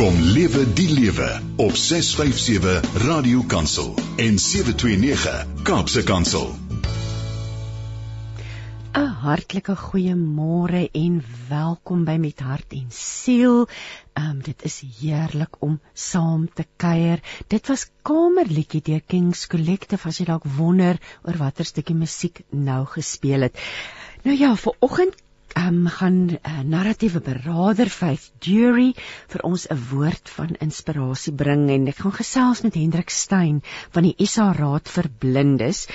Kom lewe die lewe op 657 Radio Kansel en 729 Kaapse Kansel. 'n Hartlike goeiemôre en welkom by Met Hart en Siel. Ehm um, dit is heerlik om saam te kuier. Dit was Kamerliedjie deur Kings Collective as jy dalk wonder oor watter stukkie musiek nou gespeel het. Nou ja, vir oggend um, gaan 'n uh, narratiewe beraader Faith Jury vir ons 'n woord van inspirasie bring. En ek gaan gesels met Hendrik Stein van die SA Raad vir Blindes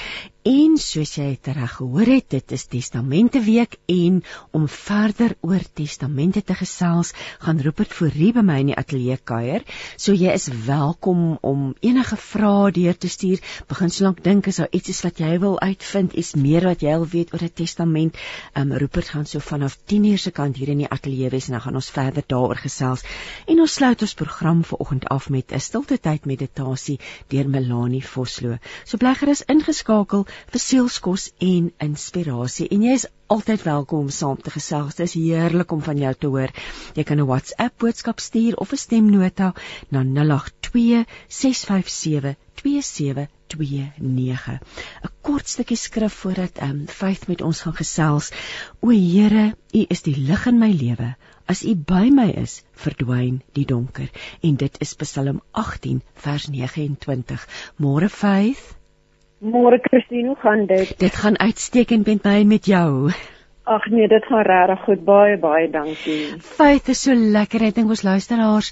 En soos jy reg gehoor het, dit is Testamente week en om verder oor Testamente te gesels, gaan Rupert Fourie by my in die ateljee kuier. So jy is welkom om enige vrae deur te stuur. Begin solank dink as daar iets is wat jy wil uitvind, iets meer wat jy wil weet oor 'n testament. Um Rupert gaan so vanaf 10:00 se kant hier in die ateljee wees en dan gaan ons verder daaroor gesels. En ons sluit ons program vanoggend af met 'n stilte tyd meditasie deur Melanie Vosloo. So bly gerus ingeskakel vir sielskos en inspirasie. En jy is altyd welkom om saam te gesels. Dit is heerlik om van jou te hoor. Jy kan 'n WhatsApp boodskap stuur of 'n stemnota na 082 657 2729. 'n Kort stukkie skrif voordat ehm um, Faith met ons gaan gesels. O Here, U is die lig in my lewe. As U by my is, verdwyn die donker. En dit is Psalm 18 vers 29. Môre Faith. Môre Christine, hoe gaan dit? Dit gaan uitstekend met my en met jou. Ag nee, dit gaan regtig goed. Baie baie dankie. Faith is so lekker. Ek dink ons luisteraars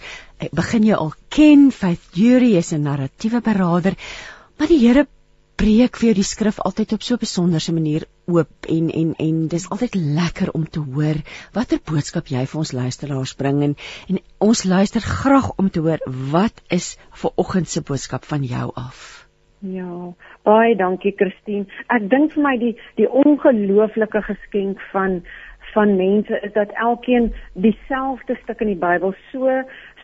begin jou al ken. Faith Jury is 'n narratiewe beraader. Maar die Here breek vir jou die skrif altyd op so 'n besonderse manier oop en en en dis altyd lekker om te hoor watter boodskap jy vir ons luisteraars bring en, en ons luister graag om te hoor wat is vir oggend se boodskap van jou af. Ja, baie dankie Christine. Ek dink vir my die die ongelooflike geskenk van van mense is dat elkeen dieselfde stuk in die Bybel so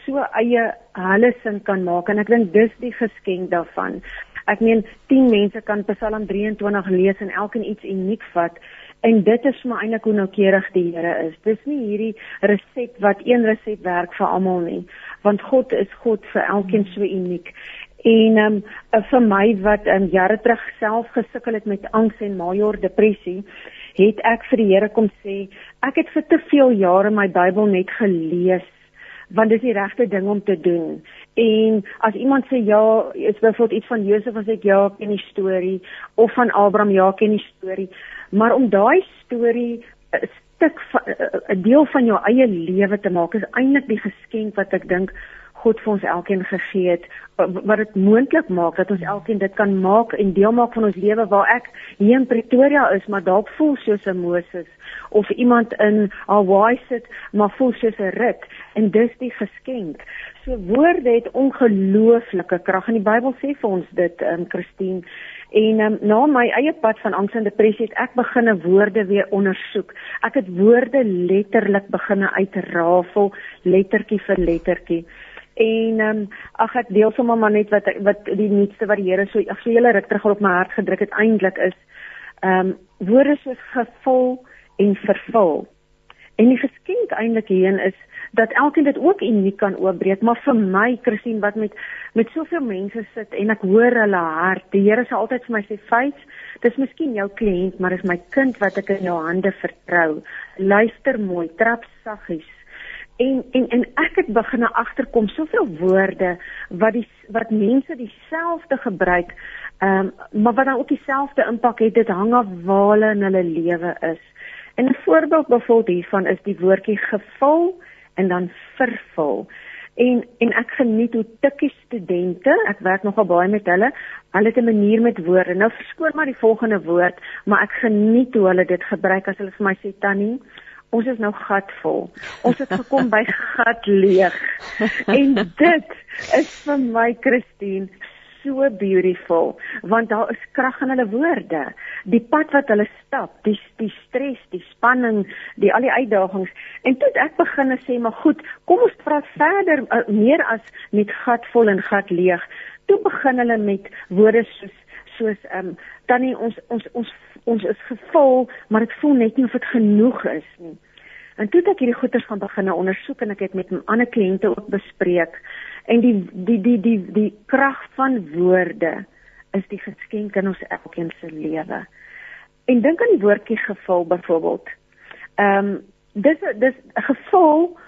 so eie hulle sin kan maak en ek dink dis die geskenk daarvan. Ek meen 10 mense kan Psalm 23 lees en elkeen iets uniek vat en dit is my eintlik hoe noukeurig die Here is. Dis nie hierdie resept wat een resept werk vir almal nie, want God is God vir elkeen so uniek. En ehm um, vir my wat ehm um, jare terug self gesukkel het met angs en major depressie, het ek vir die Here kom sê, ek het vir te veel jare my Bybel net gelees want dis die regte ding om te doen. En as iemand sê ja, is byvoorbeeld iets van Josef as ek ja, ken die storie of van Abraham ja, ken die storie, maar om daai storie 'n stuk 'n deel van jou eie lewe te maak is eintlik die geskenk wat ek dink God vir ons elkeen gegee het wat dit moontlik maak dat ons elkeen dit kan maak en deel maak van ons lewe waar ek hier in Pretoria is maar dalk voel soos 'n Moses of iemand in Hawaii sit maar voel soos 'n Rut en dis die geskenk. So woorde het ongelooflike krag en die Bybel sê vir ons dit in um, Christine En um, na my eie pad van angs en depressie het ek begine woorde weer ondersoek. Ek het woorde letterlik begine uitrafel, lettertjie vir lettertjie. En ehm um, ag ek deel sommer maar net wat wat die nuutste wat die Here so ag so hele ruk terug op my hart gedruk het eintlik is ehm um, woorde soos gevul en vervul. En die geskenk eintlik hierin is dat elkeen dit ook uniek kan oopbreek, maar vir my Christine wat met met soveel mense sit en ek hoor hulle hart. Die Here sê altyd vir my sê feit, dis miskien jou kliënt, maar is my kind wat ek in jou hande vertrou. Luister mooi, trap saggies en en en ek het begin agterkom soveel woorde wat die wat mense dieselfde gebruik ehm um, maar wat dan ook dieselfde impak het dit hang af waar hulle in hulle lewe is. En 'n voorbeeld bevoel hiervan is die woordjie gevul en dan vervul. En en ek geniet hoe tikkie studente ek werk nogal baie met hulle hulle het 'n manier met woorde. Nou verskoon maar die volgende woord maar ek geniet hoe hulle dit gebruik. As hulle vir my sê tannie ons is nou gatvol. Ons het gekom by gat leeg. En dit is vir my Christine so beautiful want daar is krag in hulle woorde. Die pad wat hulle stap, die die stres, die spanning, die al die uitdagings. En toe ek begin sê maar goed, kom ons praat verder uh, meer as net gatvol en gat leeg. Toe begin hulle met woorde soos soos ehm um, tannie ons ons ons ons is gevul, maar dit voel net nie of dit genoeg is nie. En toe het ek hierdie goeters gaan begin ondersoek en ek het met ander kliënte ook bespreek en die die die die die krag van woorde is die geskenk in ons elkeen se lewe. En dink aan die woordjie geval byvoorbeeld. Ehm um, dis dis 'n geval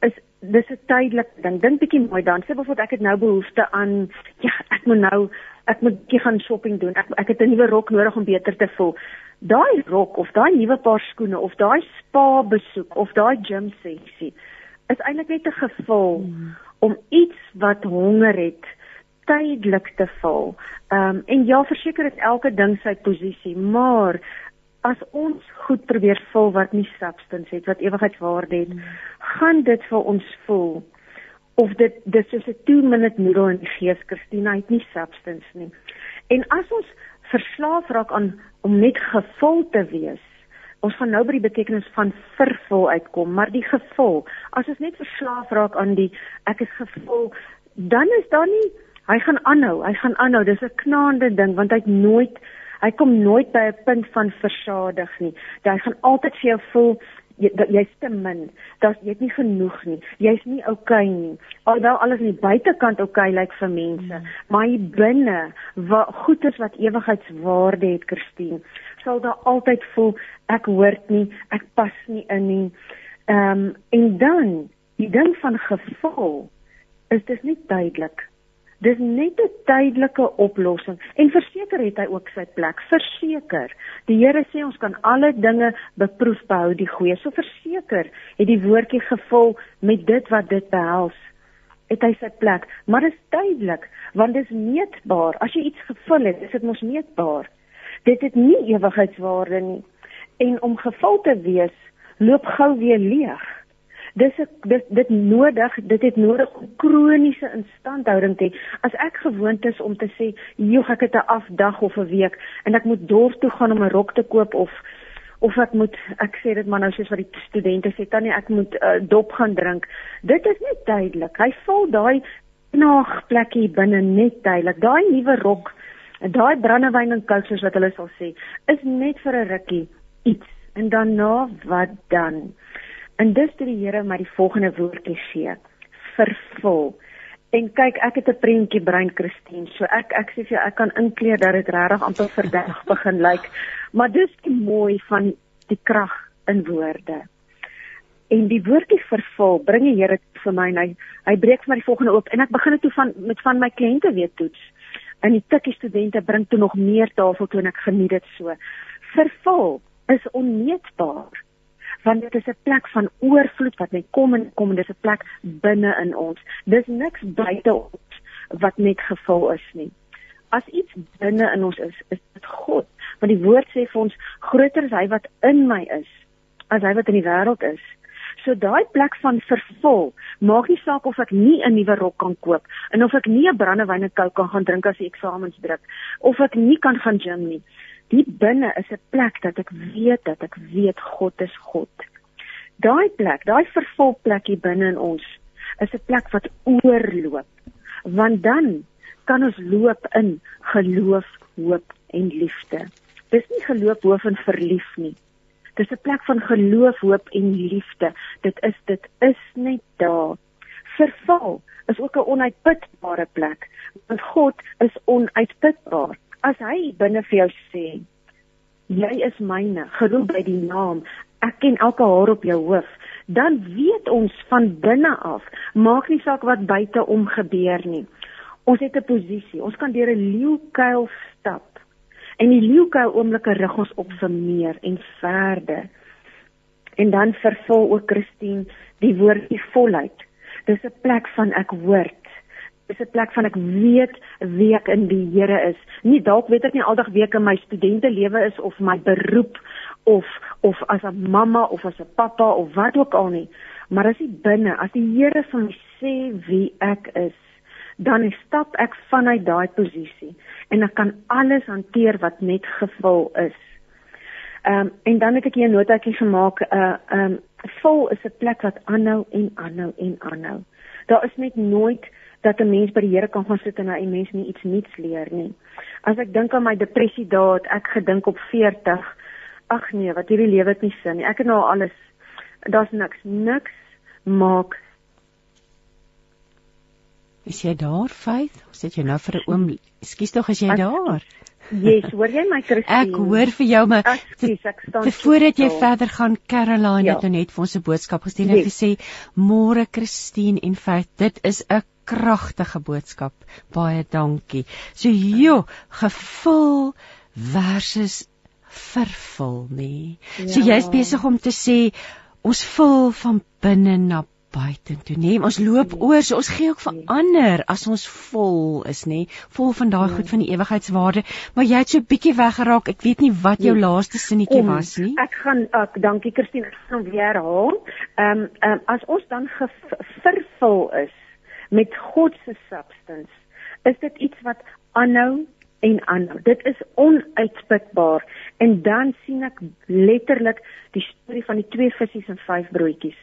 is dis 'n tydelike ding. Dink bietjie mooi dan. Sê byvoorbeeld ek het nou behoefte aan ja, ek moet nou ek moet bietjie gaan shopping doen. Ek ek het 'n nuwe rok nodig om beter te voel. Daai rok of daai nuwe paar skoene of daai spa besoek of daai gym sessie is eintlik net 'n geval hmm. om iets wat honger het tydelik te vul. Ehm um, en ja, verseker het elke ding sy posisie, maar as ons goed probeer vul wat nie substance het, wat ewigheidswaarde het, hmm. gaan dit vir ons voel of dit dis soos 'n 2 minute noedel in die gees Christina het nie substance nie. En as ons verslaaf raak aan om net gevul te wees, ons gaan nou by die betekenis van vervul uitkom, maar die gevul, as ons net verslaaf raak aan die ek is gevul, dan is daar nie hy gaan aanhou, hy gaan aanhou. Dis 'n knaande ding want hy't nooit hy kom nooit by 'n punt van versadig nie. Hy gaan altyd vir jou voel jy jy's te min. Dat jy het nie genoeg nie. Jy's nie okay nie. Alhoewel alles aan die buitekant okay lyk vir mense, mm. maar hier binne wat goed is wat ewigheidswaarde het, Christine, sal daar altyd voel ek hoort nie, ek pas nie in nie. Ehm um, en dan die ding van geval is dis nie duidelik Dis net 'n tydelike oplossing en verseker het hy ook sy plek. Verseker. Die Here sê ons kan alle dinge beproef behou die goeie. So verseker het die woordjie gevul met dit wat dit behels. Het hy sy plek, maar dit is tydelik want dit is meetbaar. As jy iets gevul het, is dit mos meetbaar. Dit het nie ewigheidswaarde nie. En om gevul te wees, loop gou weer leeg dis ek dit dit nodig dit het nodig kroniese instandhouding te as ek gewoond is om te sê joh ek het 'n afdag of 'n week en ek moet dorp toe gaan om 'n rok te koop of of ek moet ek sê dit maar nou soos wat die studente sê tannie ek moet uh, dop gaan drink. Dit is net duidelik. Hy val daai knaag plekkie binne net duidelik. Daai nuwe rok daai brandewyn en koue soos wat hulle sal sê is net vir 'n rukkie iets. En daarna wat dan En dis toe die Here my die volgende woordjie gee: vervul. En kyk, ek het 'n prentjie brein Christine. So ek ek sê vir jou ek kan inkleer dat dit regtig amper verdag begin lyk. Maar dis die mooi van die krag in woorde. En die woordjie vervul bring die Here vir my en hy hy breek vir my die volgende oop en ek begin dit toe van met van my kliënte weer toets. En die tikkie studente bring toe nog meer tafel toe en ek geniet dit so. Vervul is onmeetbaar want dit is 'n plek van oorvloed wat net kom en kom en dis 'n plek binne in ons. Dis niks buite ons wat net gevul is nie. As iets binne in ons is, is dit God. Want die woord sê vir ons groter is hy wat in my is as hy wat in die wêreld is. So daai plek van vervul, maak nie saak of ek nie 'n nuwe rok kan koop en of ek nie 'n brandewyn en koue kan gaan drink as die eksamens druk of ek nie kan gaan gym nie die binne is 'n plek dat ek weet dat ek weet God is God. Daai plek, daai vervolplek hier binne in ons is 'n plek wat oorloop. Want dan kan ons loop in geloof, hoop en liefde. Dis nie geloof hoof en verlief nie. Dis 'n plek van geloof, hoop en liefde. Dit is dit is net daar. Verval is ook 'n onuitputbare plek. Want God is onuitputbaar as hy binne vir jou sê jy is myne geroep by die naam ek ken elke haar op jou hoof dan weet ons van binne af maak nie saak wat buite om gebeur nie. Ons het 'n posisie. Ons kan deur 'n leeukuil stap en die leeukuil oomblikke rig ons op vir meer en verder. En dan vervul ook Christine die woordjie volheid. Dis 'n plek van ek hoort is 'n plek van ek weet wie ek in die Here is. Nie dalk weet ek nie aldag wie ek in my studente lewe is of my beroep of of as 'n mamma of as 'n pappa of wat ook al nie, maar as ek binne, as die Here vir my sê wie ek is, dan stap ek vanuit daai posisie en ek kan alles hanteer wat net gevul is. Ehm um, en dan het ek hier 'n notaatjie gemaak, uh, ehm um, vol is 'n plek wat aanhou en aanhou en aanhou. Daar is net nooit dat 'n mens by die Here kan gaan sit en 'n mens nie iets nuuts leer nie. As ek dink aan my depressie daad, ek gedink op 40, ag nee, wat hierdie lewe het nie sin nie. Ek het nou alles daar's niks niks maak Is jy daar, Faith? Sit jy nou vir 'n oom? Ekskuus tog, is jy As, daar? Yes, hoor jy my Christine? Ek hoor vir jou, maar Ekskuus, ek staan. Voordat jy verder gaan, Caroline ja. het nou net vir ons 'n boodskap gestuur en yes. gesê: "Môre Christine en Faith, dit is 'n kragtige boodskap. Baie dankie." So, joh, gevul versus vervul, nê. Ja. So jy's besig om te sê ons vul van binne na buitentoe, nê? Ons loop oor, so ons gee ook vir ander as ons vol is, nê? Vol van daai goed van die ewigheidswaarde, maar jy het so bietjie weggeraak. Ek weet nie wat jou laaste sinnetjie was nie. Ek gaan ek dankie Christine, ek gaan weer herhaal. Ehm um, um, as ons dan vervul is met God se substance, is dit iets wat aanhou en aanhou. Dit is onuitputbaar en dan sien ek letterlik die storie van die twee visse en vyf broodjies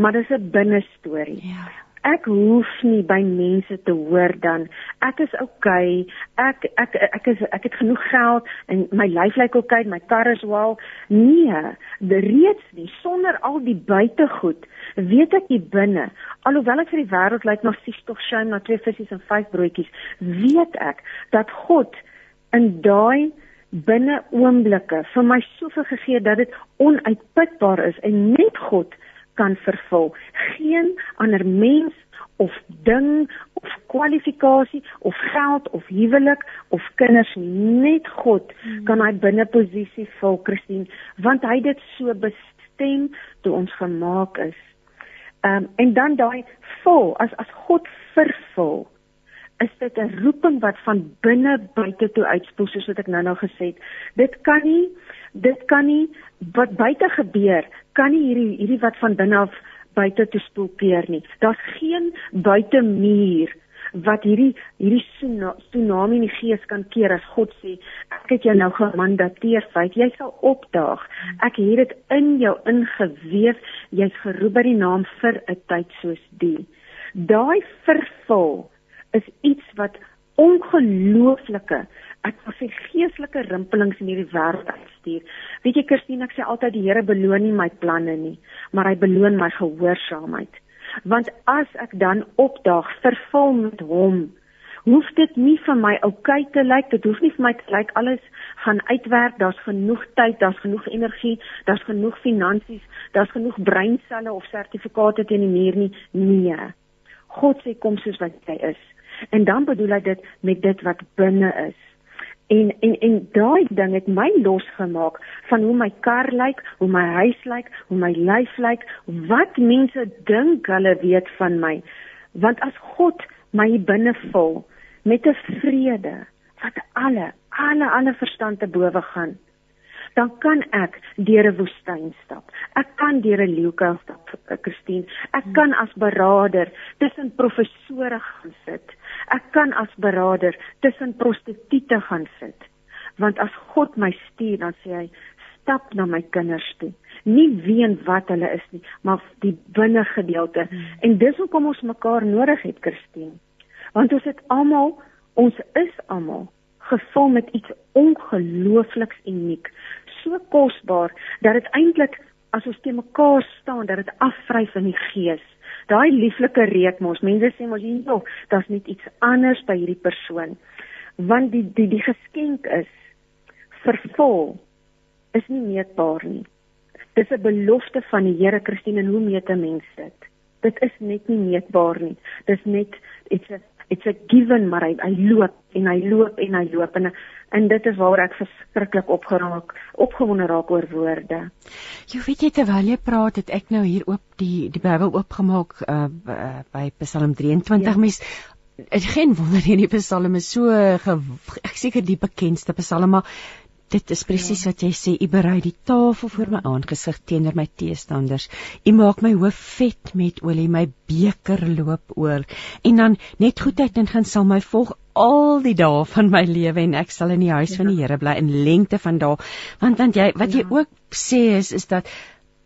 maar dis 'n binnestorie. Ja. Ek hoef nie by mense te hoor dan ek is okay. Ek ek ek is ek het genoeg geld en my lyf lyk okay, my kar is wel. Nee, reeds nie sonder al die buitegoed. Weet ek hier binne, alhoewel ek vir die wêreld lyk na sies tog shame na twee visse en vyf broodjies, weet ek dat God in daai binne oomblikke vir my soveel gegee dat dit onuitputbaar is en net God kan vervul. Geen ander mens of ding of kwalifikasie of geld of huwelik of kinders. Net God hmm. kan hy binne posisie vul, Christine, want hy dit so bestem toe ons gemaak is. Ehm um, en dan daai vul as as God vervul is dit 'n roeping wat van binne buite toe uitspoel soos wat ek nou-nou gesê het. Dit kan nie dit kan nie wat buite gebeur kan nie hierdie hierdie wat van binne af buite toe spoel keer nie. Daar's geen buitemuur wat hierdie hierdie tsunami in die gees kan keer as God sê ek het jou nou gemandateer feit jy sal opdaag ek het dit in jou ingeweef jy's geroep by die naam vir 'n tyd soos die daai vervul is iets wat ongelooflike ek wil sê geestelike rimpelings in hierdie wêreld uitstuur. Weet jy Christine, ek sê altyd die Here beloon nie my planne nie, maar hy beloon my gehoorsaamheid. Want as ek dan opdaag vervul met hom, hoef dit nie vir my oukei te lyk, dit hoef nie vir my te lyk alles gaan uitwerk, daar's genoeg tyd, daar's genoeg energie, daar's genoeg finansies, daar's genoeg breinselle of sertifikate teen die muur nie. Nee. God sê kom soos wat jy is. En dan bedoel hy dit met dit wat binne is. En en en daai ding het my losgemaak van hoe my kar lyk, hoe my huis lyk, hoe my lyf lyk, wat mense dink hulle weet van my. Want as God my binne vul met 'n vrede wat alle alle alle verstand te bowe gaan, dan kan ek deur 'n woestyn stap. Ek kan deur 'n leeukel stap, eh, Christine. Ek hmm. kan as beraader tussen professore gaan sit. Ek kan as beraader tussen prostituie gaan sit. Want as God my stuur, dan sê hy, stap na my kinders toe. Nie ween wat hulle is nie, maar die binne gedeelte. Hmm. En dis hoekom ons mekaar nodig het, Christine. Want ons het almal, ons is almal gevul met iets ongeloofliks uniek so kosbaar dat dit eintlik as ons te mekaar staan dat dit afvryf in die gees. Daai lieflike reuk mos, mense sê mos hier nog, daar's net iets anders by hierdie persoon. Want die die die geskenk is vervul is nie meetbaar nie. Dis 'n belofte van die Here Christine en hoe meet 'n mens dit? Dit is net nie meetbaar nie. Dis net it's a it's a given maar hy, hy loop en hy loop en hy loop en en dit is waar ek verskriklik opgeraak opgewonde raak oor woorde. Jy weet jy terwyl jy praat het ek nou hier oop die die Bybel oopgemaak uh, by Psalm 23 ja. mes geen wonder nie die Psalm is so ek seker die bekendste Psalm maar Dit is presies ja. wat jy sê, u berei die tafel voor my aangesig teenoor my teestanders. U maak my hoof vet met olie, my beker loop oor. En dan net goedheid en guns sal my volg al die dae van my lewe en ek sal in die huis ja. van die Here bly in lengte van dae. Want dan jy wat jy ja. ook sê is is dat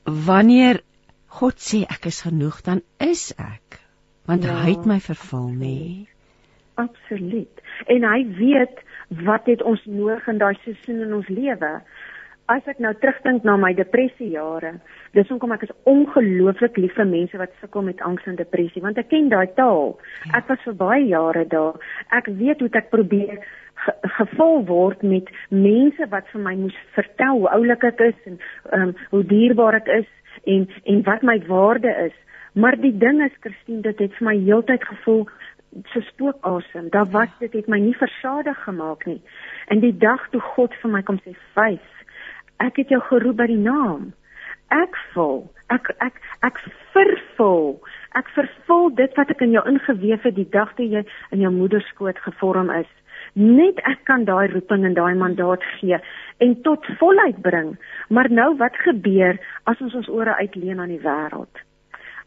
wanneer God sê ek is genoeg, dan is ek. Want ja. hy het my vervul, nê? Absoluut. En hy weet wat het ons nodig in daai seisoen in ons lewe. as ek nou terugdink na my depressiejare, dis hoekom ek is ongelooflik lief vir mense wat sukkel met angs en depressie want ek ken daai taal. Ja. Ek was vir baie jare daar. Ek weet hoe ek probeer ge gevul word met mense wat vir my moes vertel hoe oulik ek is en um, hoe dierbaar ek is en en wat my waarde is. Maar die ding is Christine, dit het vir my heeltyd gevoel so spookasem. Daar was dit het my nie versadig gemaak nie. En die dag toe God vir my kom sê, "Vyf, ek het jou geroep by die naam. Ek vul, ek ek ek vervul. Ek vervul dit wat ek in jou ingeweef het die dag toe jy in jou moeder skoot gevorm is. Net ek kan daai roeping en daai mandaat gee en tot volheid bring. Maar nou wat gebeur as ons ons ore uitleen aan die wêreld?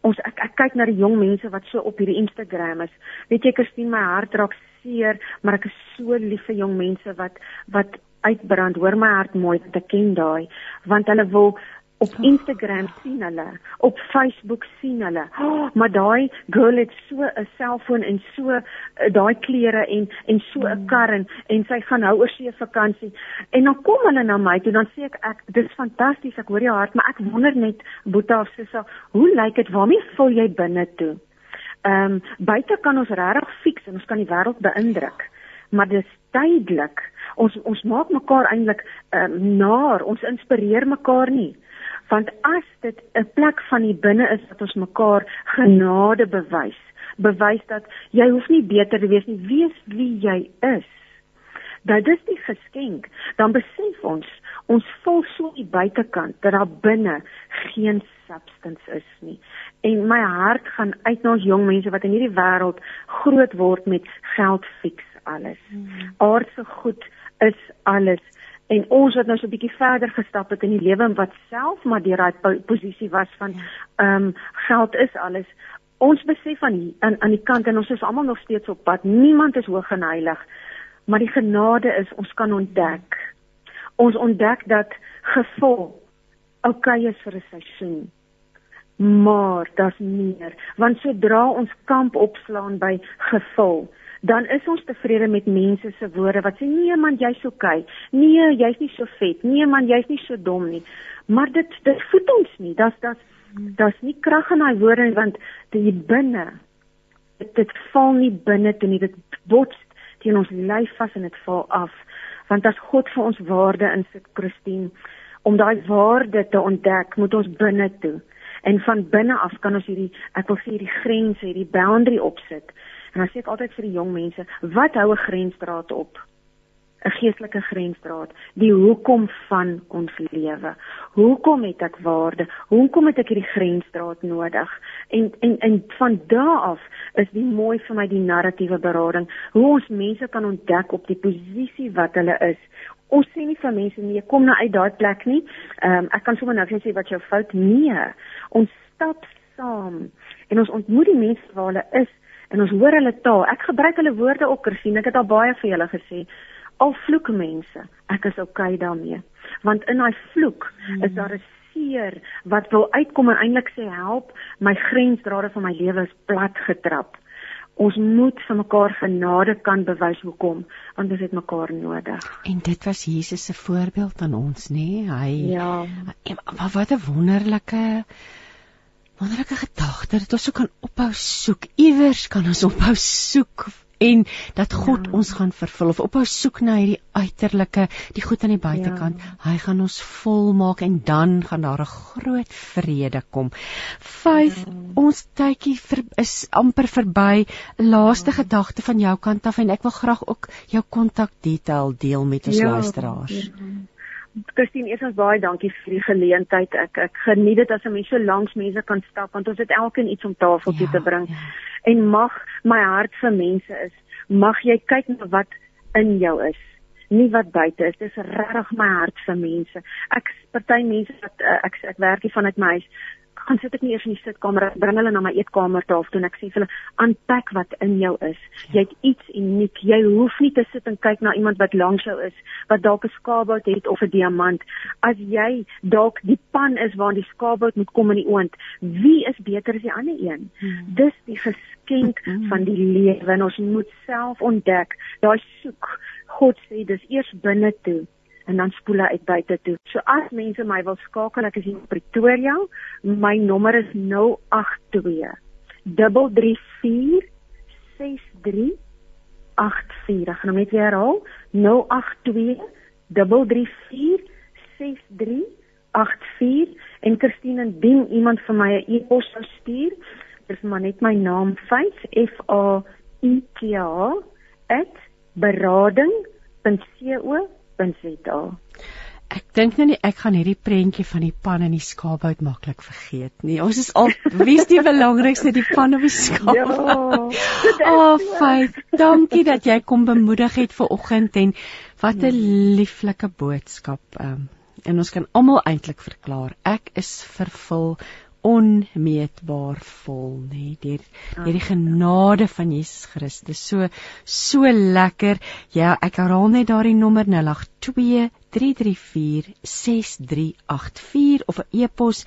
Ons ek, ek kyk na die jong mense wat so op hierdie Instagram is. Weet jy Christine, my hart raak seer, maar ek is so lief vir jong mense wat wat uitbrand. Hoor my hart mooi, ek ken daai, want hulle wil op Instagram sien hulle, op Facebook sien hulle. Oh, maar daai girl het so 'n selfoon en so uh, daai klere en en so 'n mm. kar en, en sy gaan nou oor see vakansie. En dan kom hulle na my toe dan sê ek ek dis fantasties, ek hoor jou hart, maar ek wonder net Boeta of Sissa, hoe lyk dit? Waarmee vul jy binne toe? Ehm um, buite kan ons regtig fiks en ons kan die wêreld beïndruk. Maar dis tydelik. Ons ons maak mekaar eintlik ehm um, naar, ons inspireer mekaar nie want as dit 'n plek van die binne is wat ons mekaar genade bewys bewys dat jy hoef nie beter te wees nie wees wie jy is dat dis die geskenk dan besef ons ons voel so die buitekant dat daar binne geen substance is nie. En my hart gaan uit na ons jong mense wat in hierdie wêreld groot word met geld fiks alles. Hmm. aardse goed is alles en ons wat nou so 'n bietjie verder gestap het in die lewe wat self maar deur daai posisie was van ehm um, geld is alles. Ons besef van aan aan die kant en ons is almal nog steeds op pad. Niemand is hoog en heilig maar die genade is ons kan ontdek. Ons ontdek dat gevul okay is vir 'n seisoen maar daar's meer. Want sodra ons kamp opslaan by gevul dan is ons tevrede met mense se woorde wat sê nee man jy's okay. Nee, jy's nie so vet. Nee man, jy's nie so dom nie. Maar dit dit voed ons nie. Das das das nie krag in daai woorde want dit binne dit, dit val nie binne toe nie. Dit bots teen ons lyf vas en dit val af. Want as God vir ons waarde insit, Christine, om daai waarde te ontdek, moet ons binne toe. En van binne af kan ons hierdie ek wil sê hierdie grense, hierdie boundary opsit. En dan sê ek altyd vir die jong mense, wat hou 'n grensdraad op? 'n Geestelike grensdraad, die hoekom van ons lewe. Hoekom het ek waarde? Hoekom het ek hierdie grensdraad nodig? En en en van daardie af is die mooi vir my die narratiewe berading, hoe ons mense kan ontdek op die posisie wat hulle is. Ons sê nie vir mense nee, kom nou uit daai plek nie. Ehm um, ek kan sommer nou sê wat jou fout nee. Ons stap saam en ons ontmoet die mense waar hulle is en ons hoor hulle taal. Ek gebruik hulle woorde ook gesien. Ek het al baie vir julle gesê. Al vloek mense, ek is okay daarmee. Want in daai vloek hmm. is daar 'n seer wat wil uitkom en eintlik sê help, my grensdrade van my lewe is plat getrap. Ons moet vir mekaar genade kan bewys hoekom, want ons het mekaar nodig. En dit was Jesus se voorbeeld aan ons, nê? Nee? Hy Ja. Wat 'n wonderlike wonderlike gedagte dat ons so kan ophou soek. Iewers kan ons ophou soek en dat God ja. ons gaan vervul of ophou soek na hierdie uiterlike, die goed aan die buitekant. Ja. Hy gaan ons volmaak en dan gaan daar 'n groot vrede kom. 5 ja. Ons tydjie vir, is amper verby. Laaste ja. gedagte van jou kant af en ek wil graag ook jou kontakdetail deel met ons ja. luisteraars. Ja. Christine, eers baie dankie vir die geleentheid. Ek ek geniet dit as 'n mens so langs mense kan stap want ons het elkeen iets om tafel toe ja, te bring. Ja. En mag my hart vir mense is, mag jy kyk na wat in jou is, nie wat buite is. Dis regtig my hart vir mense. Ek party mense wat uh, ek ek werk hier vanuit my huis gaan sit ek nie eers in die sitkamer. Ek bring hulle na my eetkamer toe of toe ek sê vir hulle aanpak wat in jou is. Jy het iets uniek. Jy hoef nie te sit en kyk na iemand wat langs jou is wat dalk 'n skaapbout het of 'n diamant. As jy dalk die pan is waar die skaapbout moet kom in die oond wie is beter as die ander een? Hmm. dis die geskenk hmm. van die lewe en ons moet self ontdek. Daai soek. God sê dis eers binne toe en dan spoel hy uit buite toe. So as mense my wil skakel, ek is in Pretoria. My nommer is 082 334 63 84. Ek gaan hom net weer herhaal. 082 334 6384 en Christine indien iemand vir my 'n e-pos sou stuur, is maar net my naam 5 F A I T A @berading.co.za. Ek dink nou nie ek gaan hierdie prentjie van die pan en die skaaphout maklik vergeet nie. Ons is al wie's die belangrikste die pan of die skaap? Ja. oh, fyn. Dankie dat jy kom bemoedig het vir oggend en wat 'n lieflike boodskap. Um, en ons kan almal eintlik verklaar ek is vervul onmeetbaar vol nê deur deur die genade van Jesus Christus. So so lekker. Ja ek herhaal net daardie nommer 082 334 6384 of 'n e-pos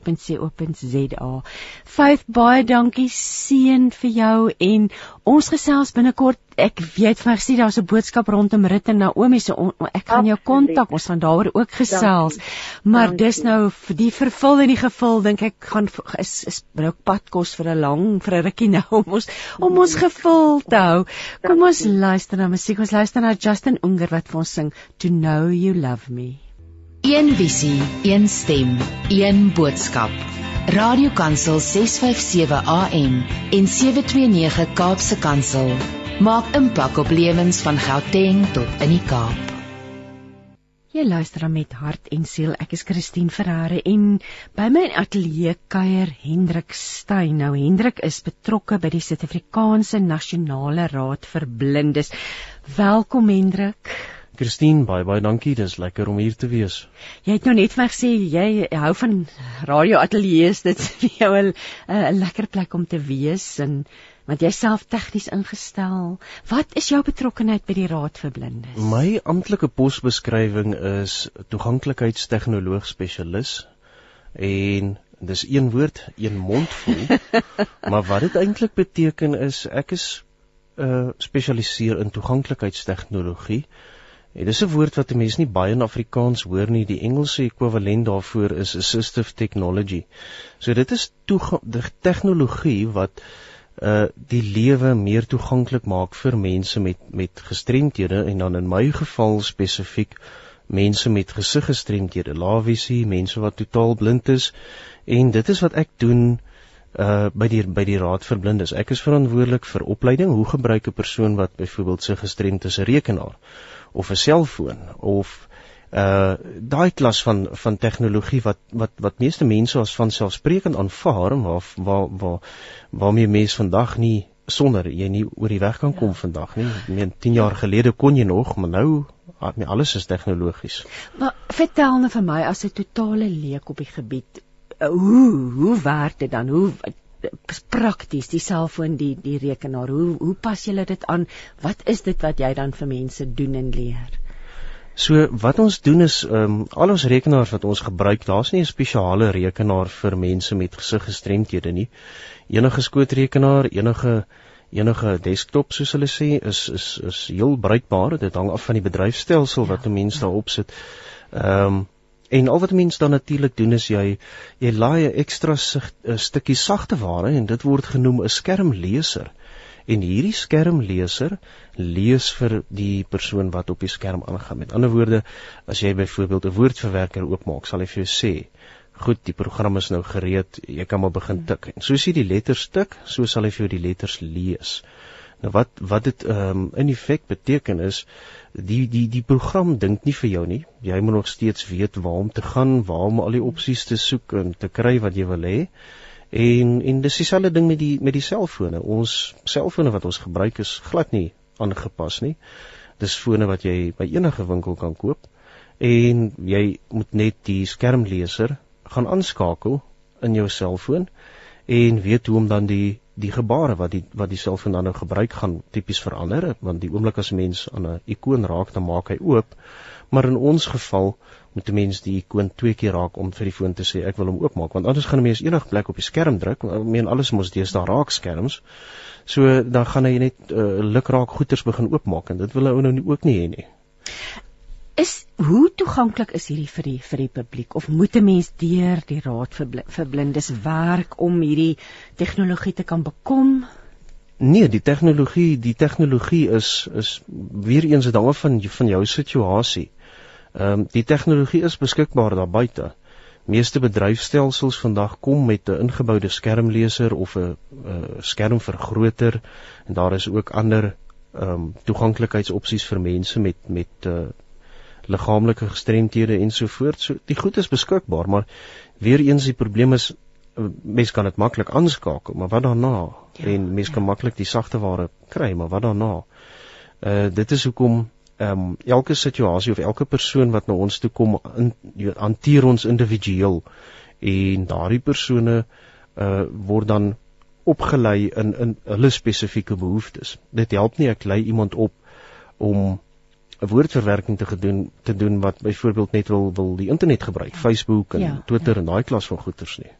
faith@berading.co.za. Faith baie dankie seën vir jou en ons gesels binnekort. Ek weet van gesien daar's 'n boodskap rondom Rit en Naomi se so ek gaan jou kontak. Ons gaan daaroor ook gesels. Dankie. Maar dankie. dis nou vir die vervul en die gevul dink ek gaan is is nou padkos vir 'n lang vir 'n rukkie nou om ons om ons gevul te hou. Kom ons luister na musiek. Ons luister na Justin Unger wat vir ons sing To Know You Love Me. Een visie, een stem, een boodskap. Radiokansel 657 AM en 729 Kaapse Kansel maak impak op lewens van Gauteng tot in die Kaap. Jy luister met hart en siel. Ek is Christine Ferreira en by my ateljee kuier Hendrik Steyn. Nou Hendrik is betrokke by die Suid-Afrikaanse Nasionale Raad vir Blindes. Welkom Hendrik. Christine, baie baie dankie. Dis lekker om hier te wees. Jy het nou net vir my gesê jy hou van radioateljee's. Dit is vir jou 'n 'n lekker plek om te wees en want jy self tegnies ingestel. Wat is jou betrokkeheid by die Raad vir Blindes? My amptelike posbeskrywing is toeganklikheidstegnoloog spesialis en dis een woord, een mond vol. maar wat dit eintlik beteken is ek is uh, spesialiseer in toeganklikheidstegnologie. En dis 'n woord wat mense nie baie in Afrikaans hoor nie. Die Engelse ekwivalent daarvoor is assistive technology. So dit is tegnologie wat uh die lewe meer toeganklik maak vir mense met met gestremthede en dan in my geval spesifiek mense met gesiggestremthede, laevisie, mense wat totaal blind is en dit is wat ek doen uh by die by die Raad vir Blindes. Ek is verantwoordelik vir opleiding. Hoe gebruik 'n persoon wat byvoorbeeld sy gestremd is 'n rekenaar? Of 'n selfoon of uh daai klas van van tegnologie wat wat wat meeste mense as van selfsprekend aanvaar waar waar waar waarmee mense vandag nie sonder jy nie oor die weg kan kom ja. vandag nie. Ek meen 10 jaar gelede kon jy nog, maar nou nie alles is tegnologies. Maar vertel nou vir my as 'n totale leek op die gebied, uh, hoe hoe werk dit dan? Hoe prakties die selfoon die die rekenaar. Hoe hoe pas julle dit aan? Wat is dit wat jy dan vir mense doen en leer? So wat ons doen is um, al ons rekenaars wat ons gebruik daar's nie 'n spesiale rekenaar vir mense met gesiggestremthede nie. Enige skootrekenaar enige enige desktop soos hulle sê is is is heel bruikbaar. Dit hang af van die bedryfstelsel wat 'n mens daarop sit ehm um, En al wat mens dan natuurlik doen is jy jy laai 'n ekstra stukkie sagte ware en dit word genoem 'n skermleser. En hierdie skermleser lees vir die persoon wat op die skerm aangaan. Met ander woorde, as jy byvoorbeeld 'n woordverwerker oopmaak, sal hy vir jou sê: "Goed, die program is nou gereed, jy kan maar begin tik." En soos jy die letters tik, so sal hy vir jou die letters lees. Nou wat wat dit ehm um, in effek beteken is die die die program dink nie vir jou nie. Jy moet nog steeds weet waar om te gaan, waar om al die opsies te soek en te kry wat jy wil hê. En en dis dieselfde ding met die met die selfone. Ons selfone wat ons gebruik is glad nie aangepas nie. Dis fone wat jy by enige winkel kan koop en jy moet net die skermleser gaan aanskakel in jou selfoon en weet hoe om dan die die gebare wat die wat die selfoon dan nou gebruik gaan tipies verander want die oomblik as 'n mens aan 'n ikoon raak dan maak hy oop. Maar in ons geval moet 'n mens die ikoon twee keer raak om vir die foon te sê ek wil hom oopmaak want anders gaan 'n mens enige plek op die skerm druk. Ek meen alles mos deesdae raak skerms so dan gaan hy net uh, lukraak goeters begin oopmaak en dit wil hy nou nie ook nie hê nie is hoe toeganklik is hierdie vir die vir die publiek of moet 'n mens deur die raad vir vir blindes werk om hierdie tegnologie te kan bekom? Nee, die tegnologie, die tegnologie is is weer eens 'n ding van van jou situasie. Ehm um, die tegnologie is beskikbaar daar buite. Meeste bedryfstelsels vandag kom met 'n ingeboude skermleser of 'n skermvergroter en daar is ook ander ehm um, toeganklikheidsopsies vir mense met met uh liggaamlike gestremthede ensovoorts. So die goed is beskikbaar, maar weer eens die probleem is eh, mens kan dit maklik aanskakel, maar wat daarna? Ja, en mens ja. kan maklik die sagte ware kry, maar wat daarna? Uh dit is hoekom ehm um, elke situasie of elke persoon wat na ons toe kom hanteer ons individueel en daardie persone uh word dan opgelei in in hulle spesifieke behoeftes. Dit help nie ek lei iemand op om 'n woordverwerking te gedoen te doen wat byvoorbeeld net wil wil die internet gebruik, ja. Facebook en ja, Twitter ja. en daai klas van goeters nie.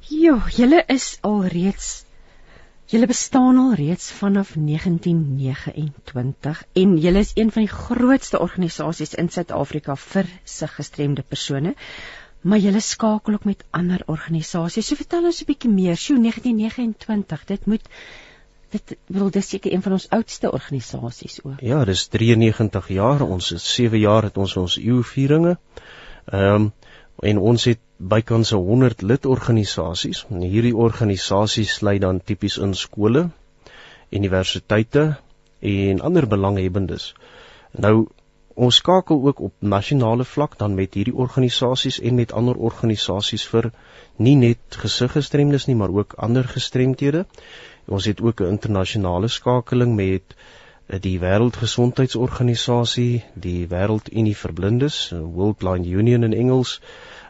Jo, julle is al reeds julle bestaan al reeds vanaf 1929 en julle is een van die grootste organisasies in Suid-Afrika vir sig gestremde persone. Maar julle skakel ook met ander organisasies. So vertel ons 'n bietjie meer. Sjoe, 1929, dit moet dit wil dis seker een van ons oudste organisasies ook. Ja, dis 93 jaar. Ons het 7 jaar het ons ons eeuvieringe. Ehm um, en ons het bykans 100 lidorganisasies. En hierdie organisasies sluit dan tipies in skole, universiteite en ander belanghebbendes. Nou ons skakel ook op nasionale vlak dan met hierdie organisasies en met ander organisasies vir nie net gesiggestremdes nie, maar ook ander gestremthede. Ons het ook 'n internasionale skakeling met eh, die Wêreldgesondheidsorganisasie, die Wêreldunie vir Blindes, World Blind Union in Engels.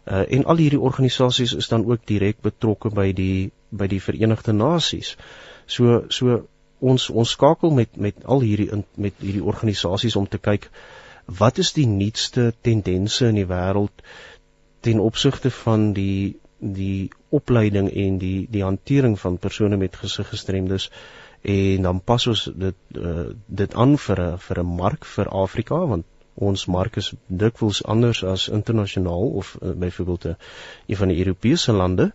Uh, en al hierdie organisasies is dan ook direk betrokke by die by die Verenigde Nasies. So so ons ons skakel met met al hierdie met hierdie organisasies om te kyk wat is die nuutste tendense in die wêreld ten opsigte van die die opleiding en die die hantering van persone met gesiggestremdes en dan pas ons dit uh, dit aan vir 'n vir 'n mark vir Afrika want ons mark is dikwels anders as internasionaal of uh, byvoorbeeld 'n uh, een van die Europese lande.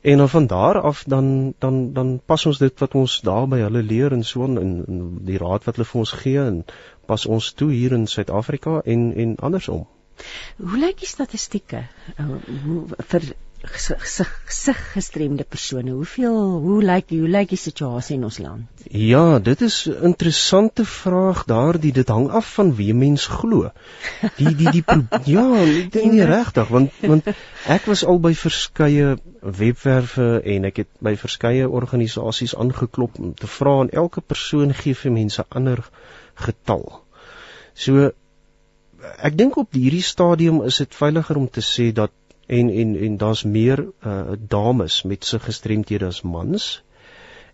En dan van daar af dan dan dan pas ons dit wat ons daar by hulle leer en so en, en die raad wat hulle vir ons gee en pas ons toe hier in Suid-Afrika en en andersom. Hoe lyk die statistieke? Uh, vir gesig gestremde persone. Hoeveel hoe lyk hoe lyk die situasie in ons land? Ja, dit is 'n interessante vraag daardie dit hang af van wie mens glo. Die die die ja, dit is nie regtig want want ek was al by verskeie webwerwe en ek het by verskeie organisasies aangeklop om te vra en elke persoon gee vir mense ander getal. So ek dink op hierdie stadium is dit veiliger om te sê dat en en en daar's meer uh, dames met se gestremthede as mans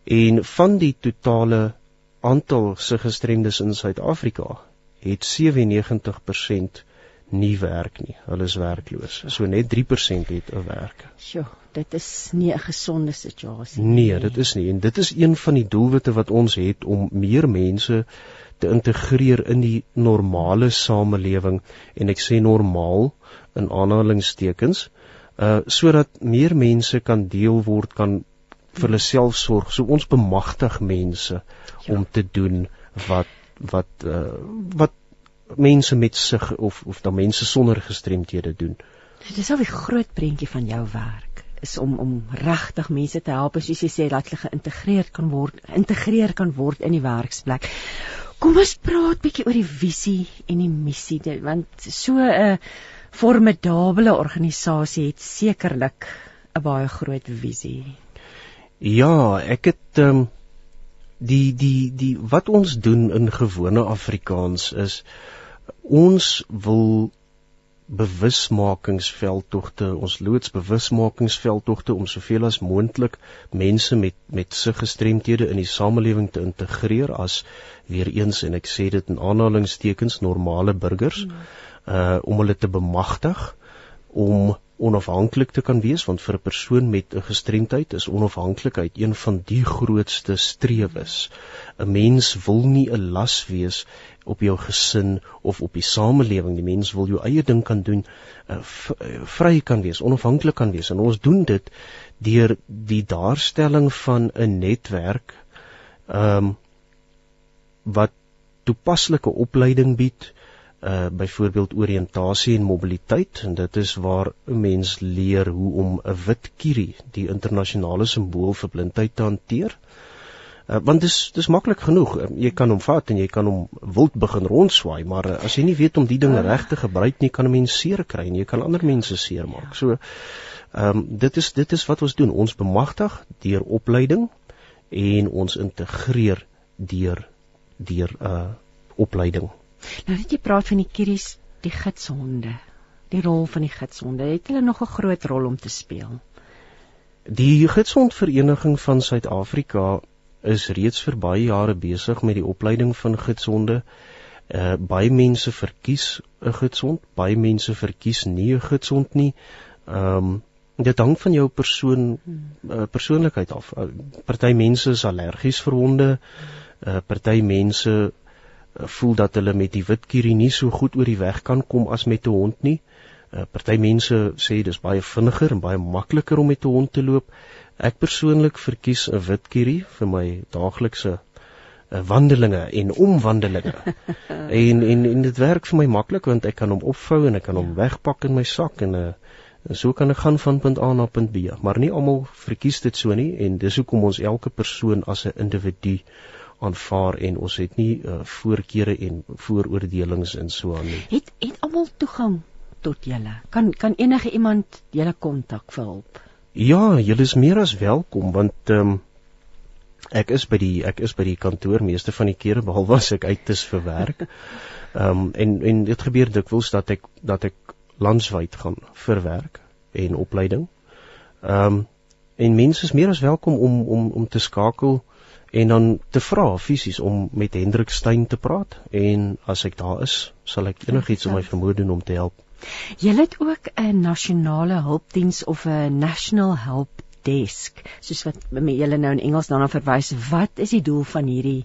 en van die totale aantal se gestremdes in Suid-Afrika het 97% nie werk nie. Hulle is werkloos. So net 3% het 'n werk. Sjoe, dit is nie 'n gesonde situasie nie. Nee, dit is nie en dit is een van die doelwitte wat ons het om meer mense te integreer in die normale samelewing en ek sê normaal in aanhalingstekens uh sodat meer mense kan deel word kan vir hulle self sorg. So ons bemagtig mense ja. om te doen wat wat uh wat mense met sig of of dan mense sonder gestremthede doen. Dit is al die groot prentjie van jou werk is om om regtig mense te help soos jy sê dat hulle geïntegreer kan word, geïntegreer kan word in die werksplek. Kom ons praat bietjie oor die visie en die missie want so 'n uh, formidable organisasie het sekerlik 'n baie groot visie. Ja, ek het ehm um, die die die wat ons doen in gewone Afrikaans is ons wil bewusmakingsveldtogte, ons loods bewusmakingsveldtogte om soveel as moontlik mense met met sig gestremthede in die samelewing te integreer as weer eens en ek sê dit in aanhalingstekens normale burgers. Hmm uh om hulle te bemagtig om onafhanklik te kan wees want vir 'n persoon met 'n gestremdheid is onafhanklikheid een van die grootste strewes. 'n Mens wil nie 'n las wees op jou gesin of op die samelewing. Die mens wil jou eie ding kan doen, uh, vry kan wees, onafhanklik kan wees. En ons doen dit deur die daarstelling van 'n netwerk ehm um, wat toepaslike opleiding bied, uh byvoorbeeld oriëntasie en mobiliteit en dit is waar 'n mens leer hoe om 'n wit kierie, die internasionale simbool vir blindheid te hanteer. Uh, want dis dis maklik genoeg. Uh, jy kan hom vat en jy kan hom wild begin rondswaai, maar uh, as jy nie weet om die dinge reg te gebruik nie, kan 'n mens seer kry en jy kan ander mense seermaak. So ehm um, dit is dit is wat ons doen. Ons bemagtig deur opleiding en ons integreer deur deur uh opleiding. Nou net jy praat van die kieries, die gidshonde. Die rol van die gidshonde, het hulle nog 'n groot rol om te speel? Die Gidshondvereniging van Suid-Afrika is reeds vir baie jare besig met die opleiding van gidshonde. Uh baie mense verkies 'n gidshond, baie mense verkies nie 'n gidshond nie. Um dit hang van jou persoon uh, persoonlikheid af. Uh, party mense is allergies vir honde. Uh party mense voel dat hulle met die wit kierie nie so goed oor die weg kan kom as met 'n hond nie. Uh, party mense sê dis baie vinniger en baie makliker om met 'n hond te loop. Ek persoonlik verkies 'n wit kierie vir my daaglikse uh, wandelinge en omwandelinge. en en en dit werk vir my maklik want ek kan hom opvou en ek kan hom wegpak in my sak en uh, en so kan ek gaan van punt A na punt B. Maar nie almal verkies dit so nie en dis hoekom ons elke persoon as 'n individu aanvaar en ons het nie uh, voorkeure en vooroordelings in so aan nie. Het het almal toegang tot julle? Kan kan enige iemand julle kontak vir hulp? Ja, julle is meer as welkom want ehm um, ek is by die ek is by die kantoor meeste van die kere behalwe as ek uit is vir werk. Ehm um, en en dit gebeur dikwels dat ek dat ek landwyd gaan vir werk en opleiding. Ehm um, en mense is meer as welkom om om om te skakel en dan te vra fisies om met Hendrik Stein te praat en as ek daar is, sal ek enigiets om my vermoë doen om te help. Jy het ook 'n nasionale hulpdiens of 'n national help desk, soos wat julle nou in Engels daarna verwys. Wat is die doel van hierdie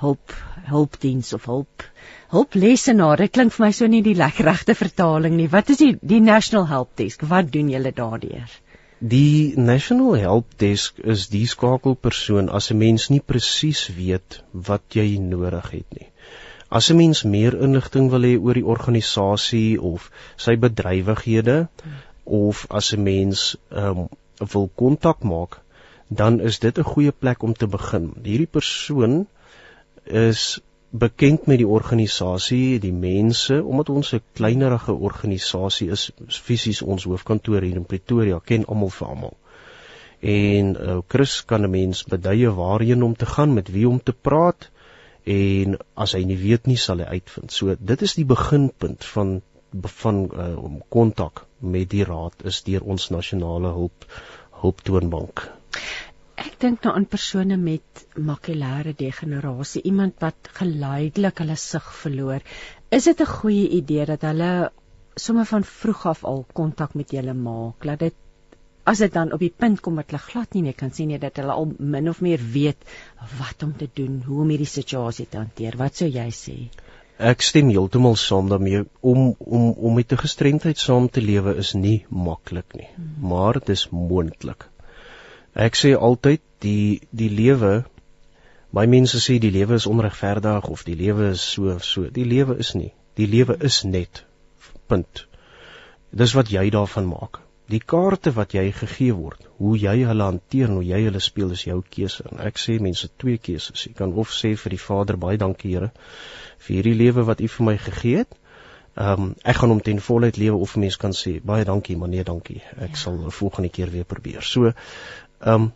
hulp hulpdiens of hulp hulplesenaar? Dit klink vir my so nie die lekker regte vertaling nie. Wat is die die national help desk? Wat doen julle daardeur? Die National Help Desk is die skakelpersoon as 'n mens nie presies weet wat jy nodig het nie. As 'n mens meer inligting wil hê oor die organisasie of sy bedrywighede of as 'n mens um, wil kontak maak, dan is dit 'n goeie plek om te begin. Hierdie persoon is bekend met die organisasie, die mense, omdat ons 'n kleinerige organisasie is, fisies ons hoofkantoor hier in Pretoria ken almal vir almal. En uh, Chris kan 'n mens beduie waarheen om te gaan, met wie om te praat en as hy nie weet nie, sal hy uitvind. So dit is die beginpunt van van uh, om kontak met die raad is deur ons nasionale hulp hulptoonbank. Ek dink nou aan persone met makulêre degenerasie, iemand wat geleidelik hulle sig verloor. Is dit 'n goeie idee dat hulle sommer van vroeg af al kontak met julle maak? Laat dit as dit dan op die punt kom dat hulle glad nie meer kan sien nie dat hulle al min of meer weet wat om te doen, hoe om hierdie situasie te hanteer. Wat sou jy sê? Ek stem heeltemal saam daarmee om om om met 'n gestremdheid saam te lewe is nie maklik nie, hmm. maar dit is moontlik. Ek sê altyd die die lewe baie mense sê die lewe is onregverdig of die lewe is so so. Die lewe is nie. Die lewe is net. Punt. Dis wat jy daarvan maak. Die kaarte wat jy gegee word, hoe jy hulle hanteer en hoe jy hulle speel is jou keuse. En ek sê mense twee keuses. Jy kan of sê vir die Vader baie dankie Here vir hierdie lewe wat U vir my gegee het. Ehm um, ek gaan hom ten volle lewe of mense kan sê baie dankie maar nee dankie. Ek ja. sal 'n volgende keer weer probeer. So um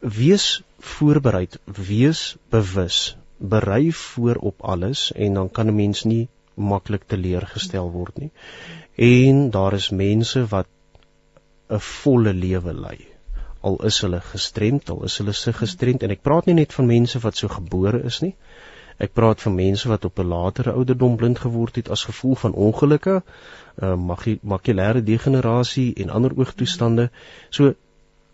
wees voorberei, wees bewus, berei voor op alles en dan kan 'n mens nie maklik teleurgestel word nie. En daar is mense wat 'n volle lewe lei. Al is hulle gestremd, al is hulle se gestremd en ek praat nie net van mense wat so gebore is nie. Ek praat van mense wat op 'n latere ouderdom blind geword het as gevolg van ongelukke, uh, makulêre degenerasie en ander oogtoestande. So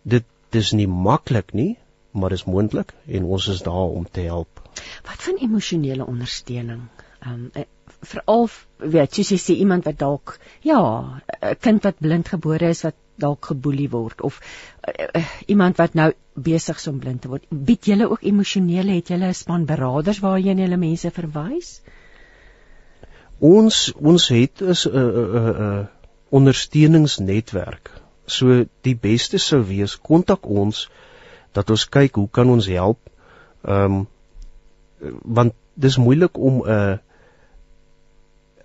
dit dis nie maklik nie, maar dis moontlik en ons is daar om te help. Wat van emosionele ondersteuning? Ehm um, veral weet jy sê iemand wat dalk ja, 'n kind wat blind gebore is wat dalk geboelie word of uh, uh, iemand wat nou besig is om blind te word. Bied julle ook emosionele, het julle 'n span beraders waarheen julle mense verwys? Ons ons het 'n 'n 'n 'n ondersteuningsnetwerk. So die beste sou wees kontak ons dat ons kyk hoe kan ons help. Ehm um, want dis moeilik om 'n uh,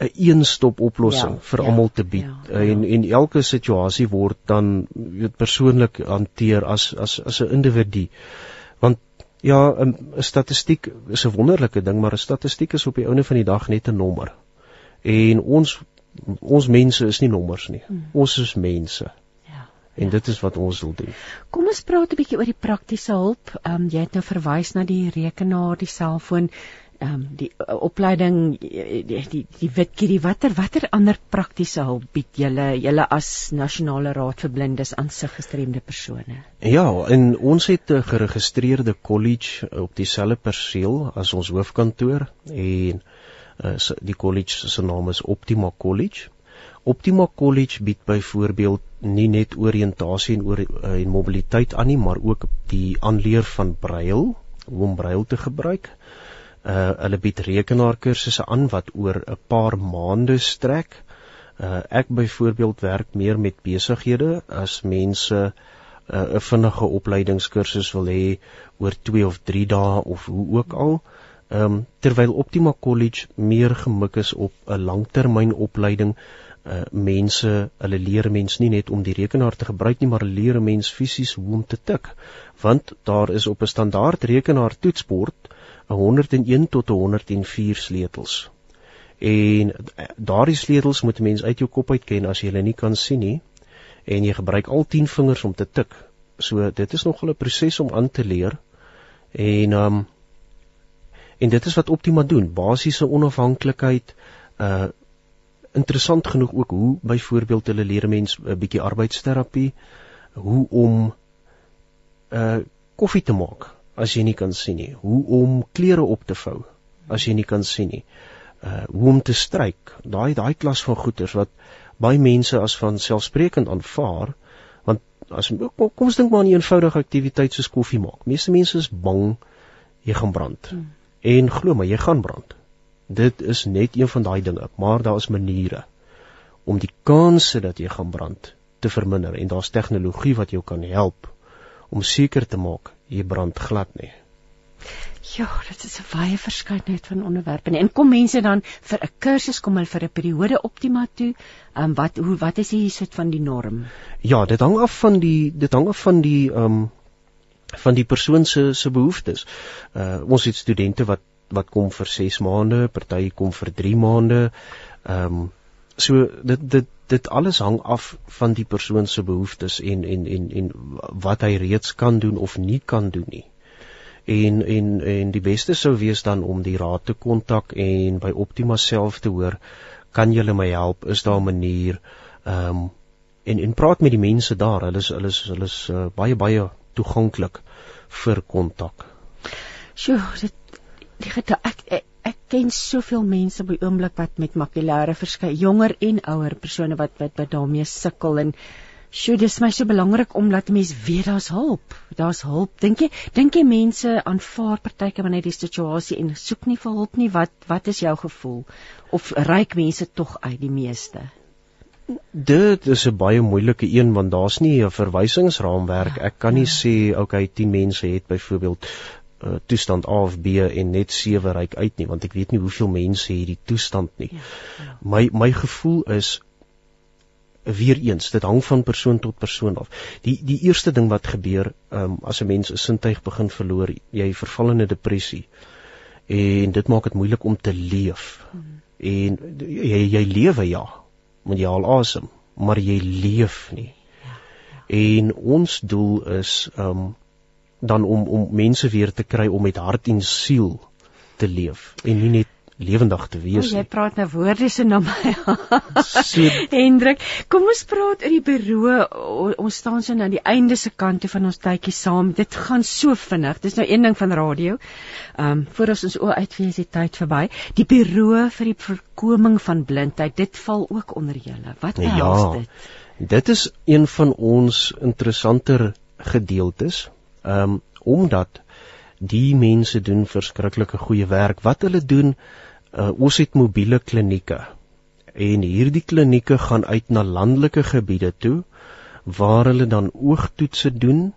'n een-stop oplossing ja, vir ja, almal te bied. Ja, ja. En en elke situasie word dan weet persoonlik hanteer as as as 'n individu. Want ja, 'n statistiek is 'n wonderlike ding, maar 'n statistiek is op die einde van die dag net 'n nommer. En ons ons mense is nie nommers nie. Hmm. Ons is mense. En dit is wat ons wil doen. Kom ons praat 'n bietjie oor die praktiese hulp. Ehm um, jy het nou verwys na die rekenaar, die selfoon ehm um, die uh, opleiding die die, die, die witkie watter watter ander praktiese hulp bied julle julle as nasionale raad vir blindes aan sig gestremde persone Ja en ons het 'n geregistreerde kollege op dieselfde perseel as ons hoofkantoor en uh, die kollege se naam is Optima College Optima College bied byvoorbeeld nie net oriëntasie en oor uh, en mobiliteit aan nie maar ook die aanleer van brail hoe om brail te gebruik Uh hulle bied rekenaarkursusse aan wat oor 'n paar maande strek. Uh ek byvoorbeeld werk meer met besighede as mense 'n uh, vinnige opleidingskursus wil hê oor 2 of 3 dae of hoe ook al. Ehm um, terwyl Optima College meer gemik is op 'n langtermyn opleiding uh mense hulle leer mens nie net om die rekenaar te gebruik nie maar hulle leer mens fisies hoe om te tik want daar is op 'n standaard rekenaar toetsbord 101 tot 104 sleutels. En daardie sleutels moet 'n mens uit jou kop uit ken as jy hulle nie kan sien nie en jy gebruik al 10 vingers om te tik. So dit is nog 'n proses om aan te leer. En um en dit is wat Optima doen, basiese onafhanklikheid uh interessant genoeg ook hoe byvoorbeeld hulle leer mense 'n bietjie arbeidsterapie, hoe om uh koffie te maak as jy nie kan sien nie, hoe om klere op te vou as jy nie kan sien nie. Uh hoe om te stryk, daai daai klas van goeters wat baie mense as van selfsprekend aanvaar, want as kom, kom ons dink maar aan 'n eenvoudige aktiwiteit soos koffie maak. Meeste mense is bang jy gaan brand. Hmm. En glo my, jy gaan brand. Dit is net een van daai dinge, maar daar is maniere om die kanse dat jy gaan brand te verminder en daar's tegnologie wat jou kan help om seker te maak jy brand glad nie. Ja, dit is 'n baie verskeidenheid van onderwerpe. En kom mense dan vir 'n kursus kom hulle vir 'n periode optima toe? Ehm um, wat hoe wat is hier soort van die norm? Ja, dit hang af van die dit hang af van die ehm um, van die persoon se se behoeftes. Uh ons het studente wat wat kom vir 6 maande, party kom vir 3 maande. Ehm um, so dit dit dit alles hang af van die persoon se behoeftes en en en en wat hy reeds kan doen of nie kan doen nie. En en en die beste sou wees dan om die raad te kontak en by Optima self te hoor, kan julle my help? Is daar 'n manier? Ehm um, en en praat met die mense daar. Hulle is hulle is hulle is uh, baie baie toeganklik vir kontak. Sjoe, dit ek, ek ek ken soveel mense by oomblik wat met makulêre verskyn, jonger en ouer persone wat wat, wat daarmee sukkel en sjoe, dis my so belangrik om laat mense weet daar's hulp. Daar's hulp. Dink jy dink jy mense aanvaar partyke wanneer die situasie en soek nie vir hulp nie? Wat wat is jou gevoel? Of reik mense tog uit die meeste? Dit is 'n baie moeilike een want daar's nie 'n verwysingsraamwerk. Ja, ek kan nie ja. sê okay 10 mense het byvoorbeeld uh, toestand A of B en net 7 reik uit nie want ek weet nie hoeveel mense hierdie toestand nie. Ja, ja. My my gevoel is weer eens dit hang van persoon tot persoon af. Die die eerste ding wat gebeur um, as 'n mens 'n sintuig begin verloor, jy verval in 'n depressie. En dit maak dit moeilik om te leef. Hmm. En jy jy lewe ja, want jy haal asem, maar jy leef nie. Ja, ja. En ons doel is um dan om om mense weer te kry om met hart en siel te leef en nie net lewendig te wees. Oh, jy praat nou woorde so na my. so, Hendrik, kom ons praat oor die bureau. O, ons staan so aan die einde se kant toe van ons tydjie saam. Dit gaan so vinnig. Dis nou een ding van radio. Ehm um, voor ons ons oë uitwees die tyd verby. Die bureau vir die voorkoming van blindheid, dit val ook onder julle. Wat behels ja, dit? Dit is een van ons interessanter gedeeltes. Ehm um, omdat die mense doen verskriklike goeie werk. Wat hulle doen, uh, ons het mobiele klinieke en hierdie klinieke gaan uit na landelike gebiede toe waar hulle dan oogtoetse doen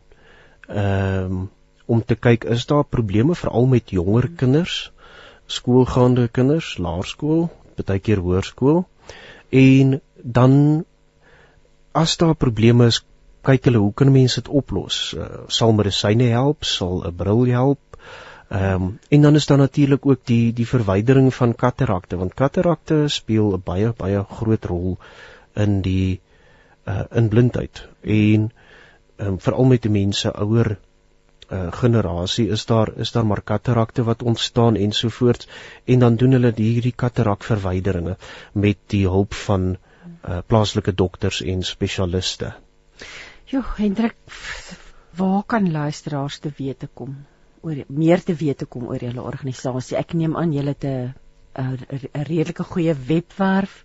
um, om te kyk is daar probleme veral met jonger kinders skoolgaande kinders laerskool baie keer hoërskool en dan as daar probleme is kyk hulle hoe kan mense dit oplos? Uh, sal medisyne help? Sal 'n bril help? Ehm um, en dan is daar natuurlik ook die die verwydering van katarakte want katarakte speel 'n baie baie groot rol in die uh in blindheid. En um, veral met die mense ouer uh generasie is daar is daar maar katarakte wat ontstaan ensovoorts en dan doen hulle hierdie katarakverwyderinge met die hulp van uh plaaslike dokters en spesialiste. Jo, Hendrik, waar kan luisteraars te wete kom? oor meer te weet kom oor julle organisasie. Ek neem aan julle het 'n 'n redelike goeie webwerf.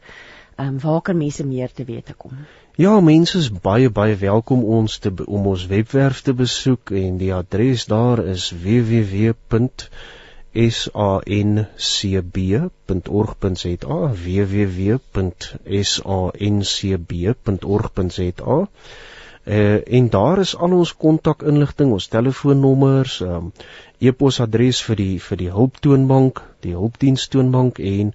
Ehm um, waar kan mense meer te weet kom? Ja, mense is baie baie welkom ons te om ons webwerf te besoek en die adres daar is www.sancb.org.za www.sancb.org.za Uh, en daar is al ons kontakinligting, ons telefoonnommers, um, e-posadres vir die vir die hulptoonbank, die hulpdienstoonbank en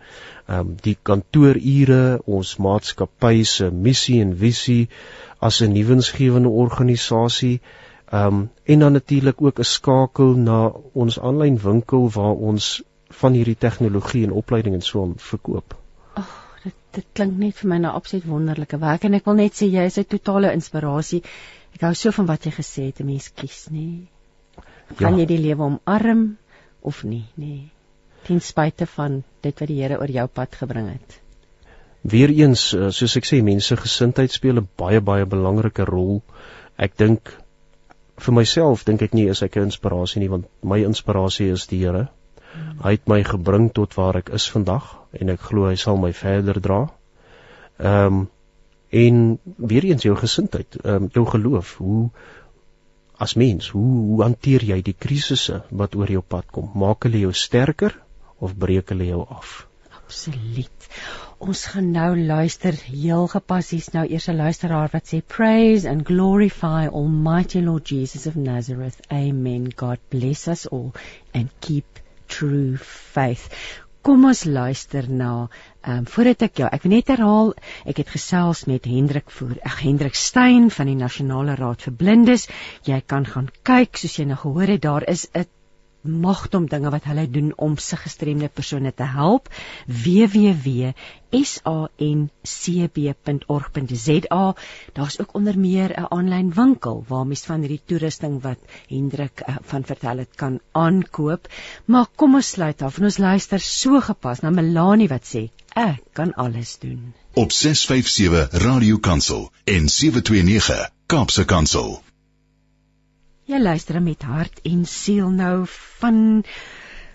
um, die kantoorure, ons maatskappy se missie en visie as 'n nuwensgewende organisasie. Um en dan natuurlik ook 'n skakel na ons aanlyn winkel waar ons van hierdie tegnologie en opleiding en so verkoop dit klink net vir my na absoluut wonderlike werk en ek wil net sê jy is 'n totale inspirasie. Ek hou so van wat jy gesê het, 'n mens kies, nê. Kan ja. jy die lewe omarm of nie, nê? Ten spyte van dit wat die Here oor jou pad gebring het. Weereens, eh, soos ek sê, mense gesindheid speel 'n baie baie belangrike rol. Ek dink vir myself dink ek nie is ek 'n inspirasie nie want my inspirasie is die Here. Hy het my gebring tot waar ek is vandag en ek glo hy sal my verder dra. Ehm um, en weer eens jou gesindheid, ehm um, jou geloof, hoe as mens, hoe hoe hanteer jy die krisisse wat oor jou pad kom? Maak hulle jou sterker of breek hulle jou af? Absoluut. Ons gaan nou luister heel gepassies nou eers 'n luisteraar wat sê praise and glorify almighty Lord Jesus of Nazareth. Amen. God bless us all and keep true faith. Kom ons luister na ehm um, voordat ek ja, ek wil net herhaal, ek het gesels met Hendrik voor, ag Hendrik Stein van die Nasionale Raad vir Blindes. Jy kan gaan kyk soos jy nou gehoor het, daar is 'n magdom dinge wat hulle doen om se gestremde persone te help www.sancb.org.za daar's ook onder meer 'n aanlyn winkel waar mens van hierdie toerusting wat Hendrik uh, van vertel het kan aankoop. Maar kom ons sluit af en ons luister so gepas na Melanie wat sê ek kan alles doen. Op 657 Radio Kansel en 729 Kaapse Kansel Jy luister met hart en siel nou van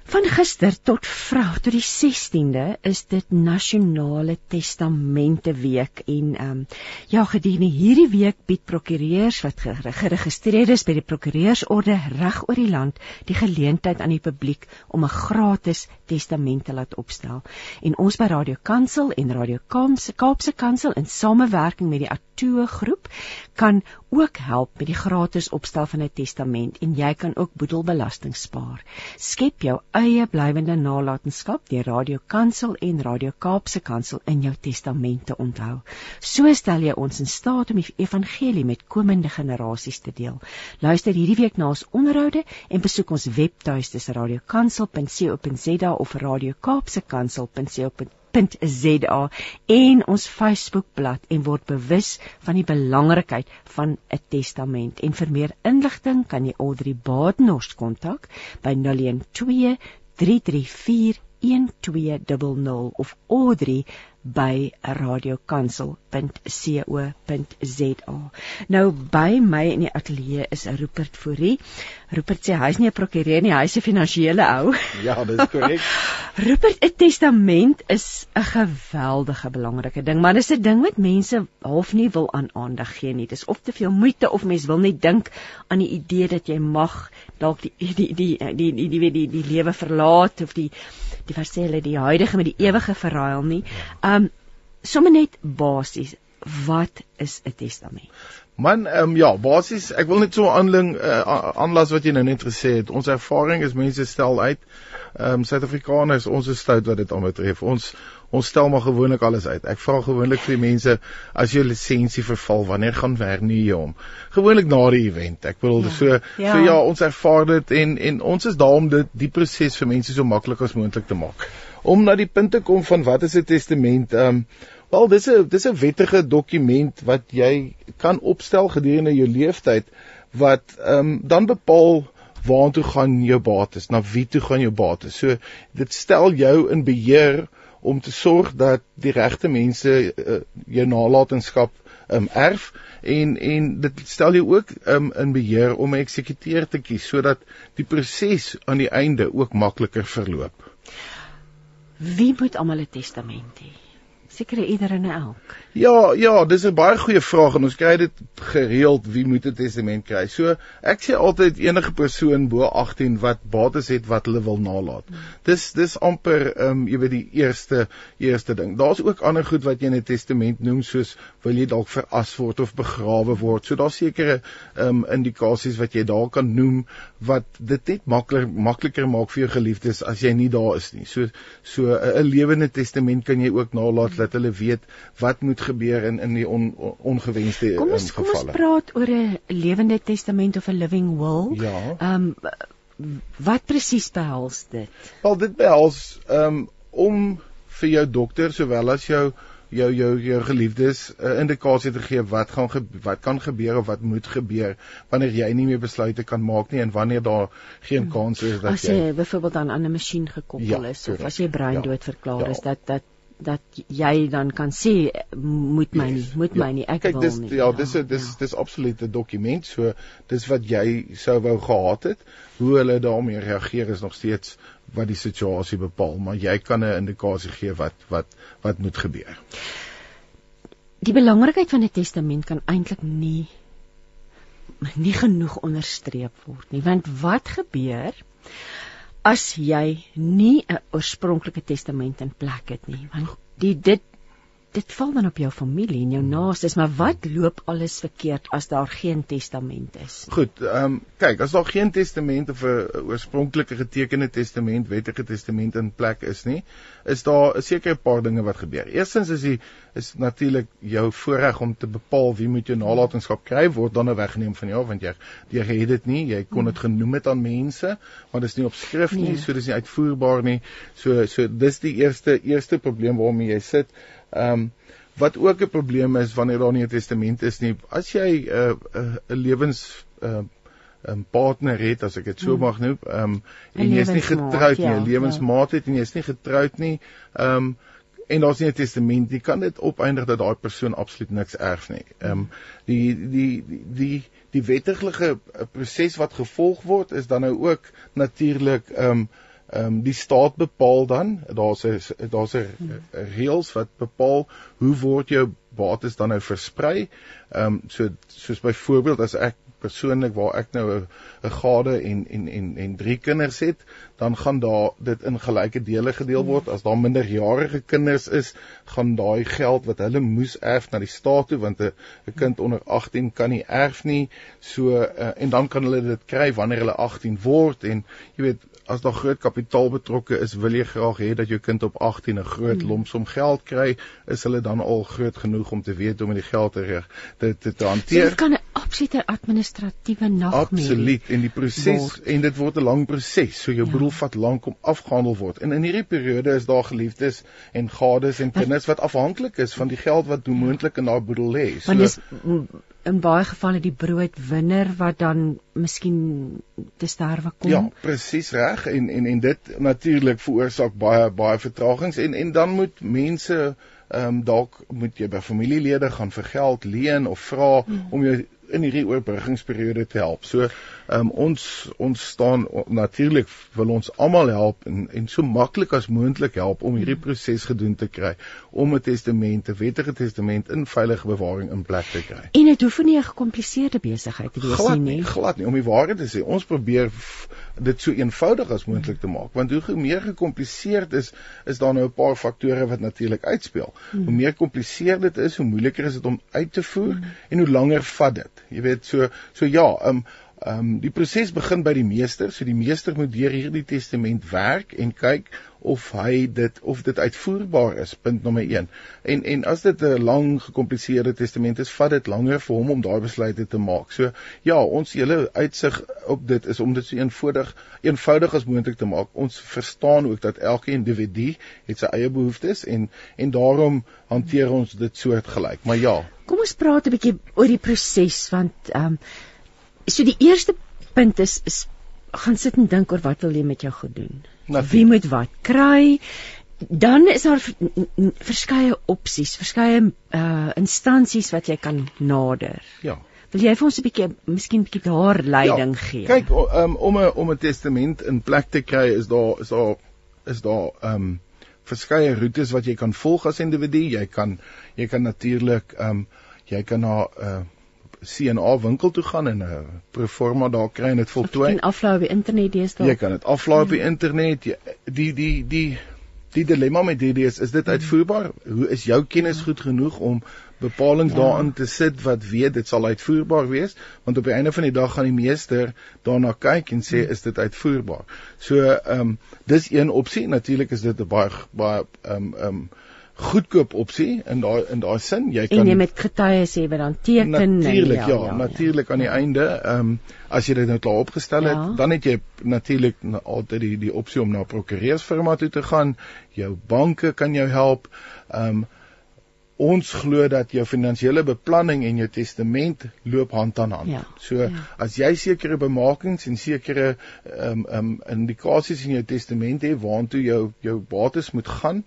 Van gister tot vrou tot die 16de is dit nasionale testamente week en ehm um, ja gedurende hierdie week bied prokureurs wat geregistreer is by die prokureursorde reg oor die land die geleentheid aan die publiek om 'n gratis testament te laat opstel. En ons by Radio Kansel en Radio Kaapse Kaapse Kansel in samewerking met die Atoo groep kan ook help met die gratis opstel van 'n testament en jy kan ook boedelbelasting spaar. Skep jou eie blywende nalatenskap deur Radio Kansel en Radio Kaapse Kansel in jou testamente onthou. So stel jy ons in staat om die evangelie met komende generasies te deel. Luister hierdie week na ons onderhoude en besoek ons webtuiste radiokansel.co.za of Radio Www.za en ons Facebookblad en word bewus van die belangrikheid van 'n testament. En vir meer inligting kan jy Audrey Badenhorst kontak by 012 334 1200 of Audrey by radiokansel.co.za. Nou by my in die ateljee is Rupert Fourie. Rupert sê hy's nie 'n prokureur nie, hy's 'n finansiële ou. Ja, dis korrek. Rupert, 'n testament is 'n geweldige belangrike ding, maar dis 'n ding wat mense half nie wil aan aandag gee nie. Dis of te veel moeite of mense wil net dink aan die idee dat jy mag dalk die die die die die die die, die, die lewe verlaat of die die verse hulle die huidige met die ewige verruil nie. Um sommer net basies, wat is 'n testament? Man, ehm um, ja, basies, ek wil net so aanling uh, aanlas wat jy nou net gesê het. Ons ervaring is mense stel uit. Ehm um, Suid-Afrikaners, ons is stout wat dit aanbetref. Ons ons stel maar gewoonlik alles uit. Ek vra gewoonlik vir die mense as jou lisensie verval, wanneer gaan vernuwe jy hom? Gewoonlik na die event. Ek bedoel ja. so ja. so ja, ons ervaar dit en en ons is daar om dit die proses vir mense so maklik as moontlik te maak. Om na die punt te kom van wat is 'n testament? Ehm um, wel dis 'n dis 'n wettige dokument wat jy kan opstel gedurende jou lewenstyd wat ehm um, dan bepaal waartoe gaan jou bates, na wie toe gaan jou bates. So dit stel jou in beheer om te sorg dat die regte mense uh, jou nalatenskap um, erf en en dit stel jou ook um, in beheer om 'n eksekuteur te kies sodat die proses aan die einde ook makliker verloop. Wie moet almal 'n testament hê? seker ieder en elk. Ja, ja, dis 'n baie goeie vraag en ons kry dit gereeld wie moet 'n testament kry. So ek sê altyd enige persoon bo 18 wat bates het wat hulle wil nalat. Hmm. Dis dis amper ehm um, jy weet die eerste eerste ding. Daar's ook ander goed wat jy in 'n testament noem soos wil jy dalk veras word of begrawe word. So daar's sekere ehm um, indikasies wat jy daar kan noem wat dit net makliker makliker maak vir jou geliefdes as jy nie daar is nie. So so 'n lewende testament kan jy ook nalat dat hulle weet wat moet gebeur in in die on, ongewenste kom ons, gevalle. Kom ons praat oor 'n lewende testament of 'n living will. Ja. Ehm um, wat presies behels dit? Wel dit behels ehm um, om vir jou dokter sowel as jou jou jou jou geliefdes 'n uh, indikasie te gee wat gaan ge, wat kan gebeur of wat moet gebeur wanneer jy nie meer besluite kan maak nie en wanneer daar geen hmm. kans is dat as jy As jy byvoorbeeld aan 'n masjien gekoppel ja, is of as jy brein ja, verklaar ja. is dat dat dat jy dan kan sê moet my nie moet ja, my nie ek kyk, wil dis, nie. ja, ja dis ja, dis ja. dis absoluut 'n dokument so dis wat jy sou wou gehad het. Hoe hulle daarmee reageer is nog steeds wat die situasie bepaal maar jy kan 'n indikasie gee wat wat wat moet gebeur. Die belangrikheid van 'n testament kan eintlik nie nie genoeg onderstreep word nie want wat gebeur as jy nie 'n oorspronklike testament in plek het nie want die dit dit val dan op jou familie en jou naastes, maar wat loop alles verkeerd as daar geen testament is? Goed, ehm um, kyk, as daar geen testament of 'n oorspronklike getekende testament, wettige testament in plek is nie, is daar 'n sekere paar dinge wat gebeur. Eerstens is die is natuurlik jou voorreg om te bepaal wie moet jou nalatenskap kry word dan nou weggeneem van jou want jy jy het dit nie, jy kon dit genoem het aan mense, want dit is nie op skrif nie, nee. so dis nie uitvoerbaar nie. So so dis die eerste eerste probleem waarmee jy sit. Ehm um, wat ook 'n probleem is wanneer daar nie 'n testament is nie. As jy 'n uh, 'n uh, lewens uh, 'n partner het, as ek dit so hmm. mag noem, ehm um, en jy is nie getroud nie, 'n ja, lewensmaat het en jy is nie getroud nie, ehm um, en daar's nie 'n testament nie, kan dit opeindig dat daai persoon absoluut niks erf nie. Ehm um, die die die die die wettige proses wat gevolg word is dan nou ook natuurlik ehm um, ehm um, die staat bepaal dan daar's 'n daar's 'n reëls wat bepaal hoe word jou bates dan nou versprei. Ehm um, so soos byvoorbeeld as ek persoonlik waar ek nou 'n gade en en en en drie kinders het, dan gaan daar dit in gelyke dele gedeel word. As daar minderjarige kinders is, gaan daai geld wat hulle moes erf na die staat toe want 'n 'n kind onder 18 kan nie erf nie. So uh, en dan kan hulle dit kry wanneer hulle 18 word en jy weet as daar groot kapitaal betrokke is, wil jy graag hê dat jou kind op 18 'n groot hmm. lomsom geld kry, is hulle dan al groot genoeg om te weet hoe om die geld te te, te, te hanteer. So, dit kan 'n absolute administratiewe nagmerrie. Absoluut en die proses word. en dit word 'n lang proses. So jou ja. boedel vat lank om afgehandel word. En in hierdie periode is daar geliefdes en gades en kinders wat afhanklik is van die geld wat moontlik in daai boedel lê. So Want dis in baie gevalle die broodwinner wat dan miskien te sterwe kom. Ja, presies reg en en en dit natuurlik veroorsaak baie baie vertragings en en dan moet mense ehm um, dalk moet jy by familielede gaan vir geld leen of vra mm. om jou in hierdie oorbruggingsperiode te help. So um, ons ons staan natuurlik wil ons almal help en en so maklik as moontlik help om hierdie proses gedoen te kry om 'n testament, 'n wettige testament in veilige bewaring in plek te kry. En dit hoef nie 'n gekompliseerde besigheid te wees glad nie, nie. Glad nie, om die waarheid te sê. Ons probeer dit so eenvoudig as moontlik te maak want hoe meer gekompliseerd is, is daar nou 'n paar faktore wat natuurlik uitspeel. Hmm. Hoe meer gekompliseerd dit is, hoe moeiliker is dit om uit te voer hmm. en hoe langer vat dit. Jy weet so so ja, um Ehm um, die proses begin by die meester, so die meester moet deur hierdie testament werk en kyk of hy dit of dit uitvoerbaar is. Punt nommer 1. En en as dit 'n lang gekompliseerde testament is, vat dit langer vir hom om daai besluite te maak. So ja, ons hele uitsig op dit is om dit so eenvoudig eenvoudig as moontlik te maak. Ons verstaan ook dat elke individu het sy eie behoeftes en en daarom hanteer ons dit soortgelyk. Maar ja. Kom ons praat 'n bietjie oor die proses want ehm um, so die eerste punt is is gaan sit en dink oor wat wil jy met jou goed doen. Natuurlijk. Wie moet wat kry? Dan is daar verskeie opsies, verskeie uh instansies wat jy kan nader. Ja. Wil jy vir ons 'n bietjie miskien bietjie daar leiding ja, gee? Kyk, um, om 'n om 'n testament in plek te kry is daar is daar is daar um verskeie roetes wat jy kan volg as individu. Jy kan jy kan natuurlik um jy kan na 'n uh, CNA winkel toe gaan en 'n uh, proforma daar kry en dit voltooi. En aflaai op die internet deesdae. Jy kan dit aflaai op die internet. Jy, die die die die dilemma met hierdie is is dit hmm. uitvoerbaar? Hoe is jou kennis goed genoeg om bepalinge ja. daarin te sit wat weet dit sal uitvoerbaar wees? Want op die einde van die dag gaan die meester daarna kyk en sê hmm. is dit uitvoerbaar. So ehm um, dis een opsie. Natuurlik is dit 'n baie baie ehm um, ehm um, goedkoop opsie in daai in daai sin jy kan en jy met getuies hê wat dan teken natuurlik ja, ja, ja natuurlik ja. aan die einde ehm um, as jy dit nou klaar opgestel het ja. dan het jy natuurlik altyd die die opsie om na 'n prokureursfirma toe te gaan jou banke kan jou help ehm um, ons glo dat jou finansiële beplanning en jou testament loop hand aan hand. Ja, so ja. as jy sekere bemakings en sekere ehm um, ehm um, indikasies in jou testament het waartoe jou jou bates moet gaan,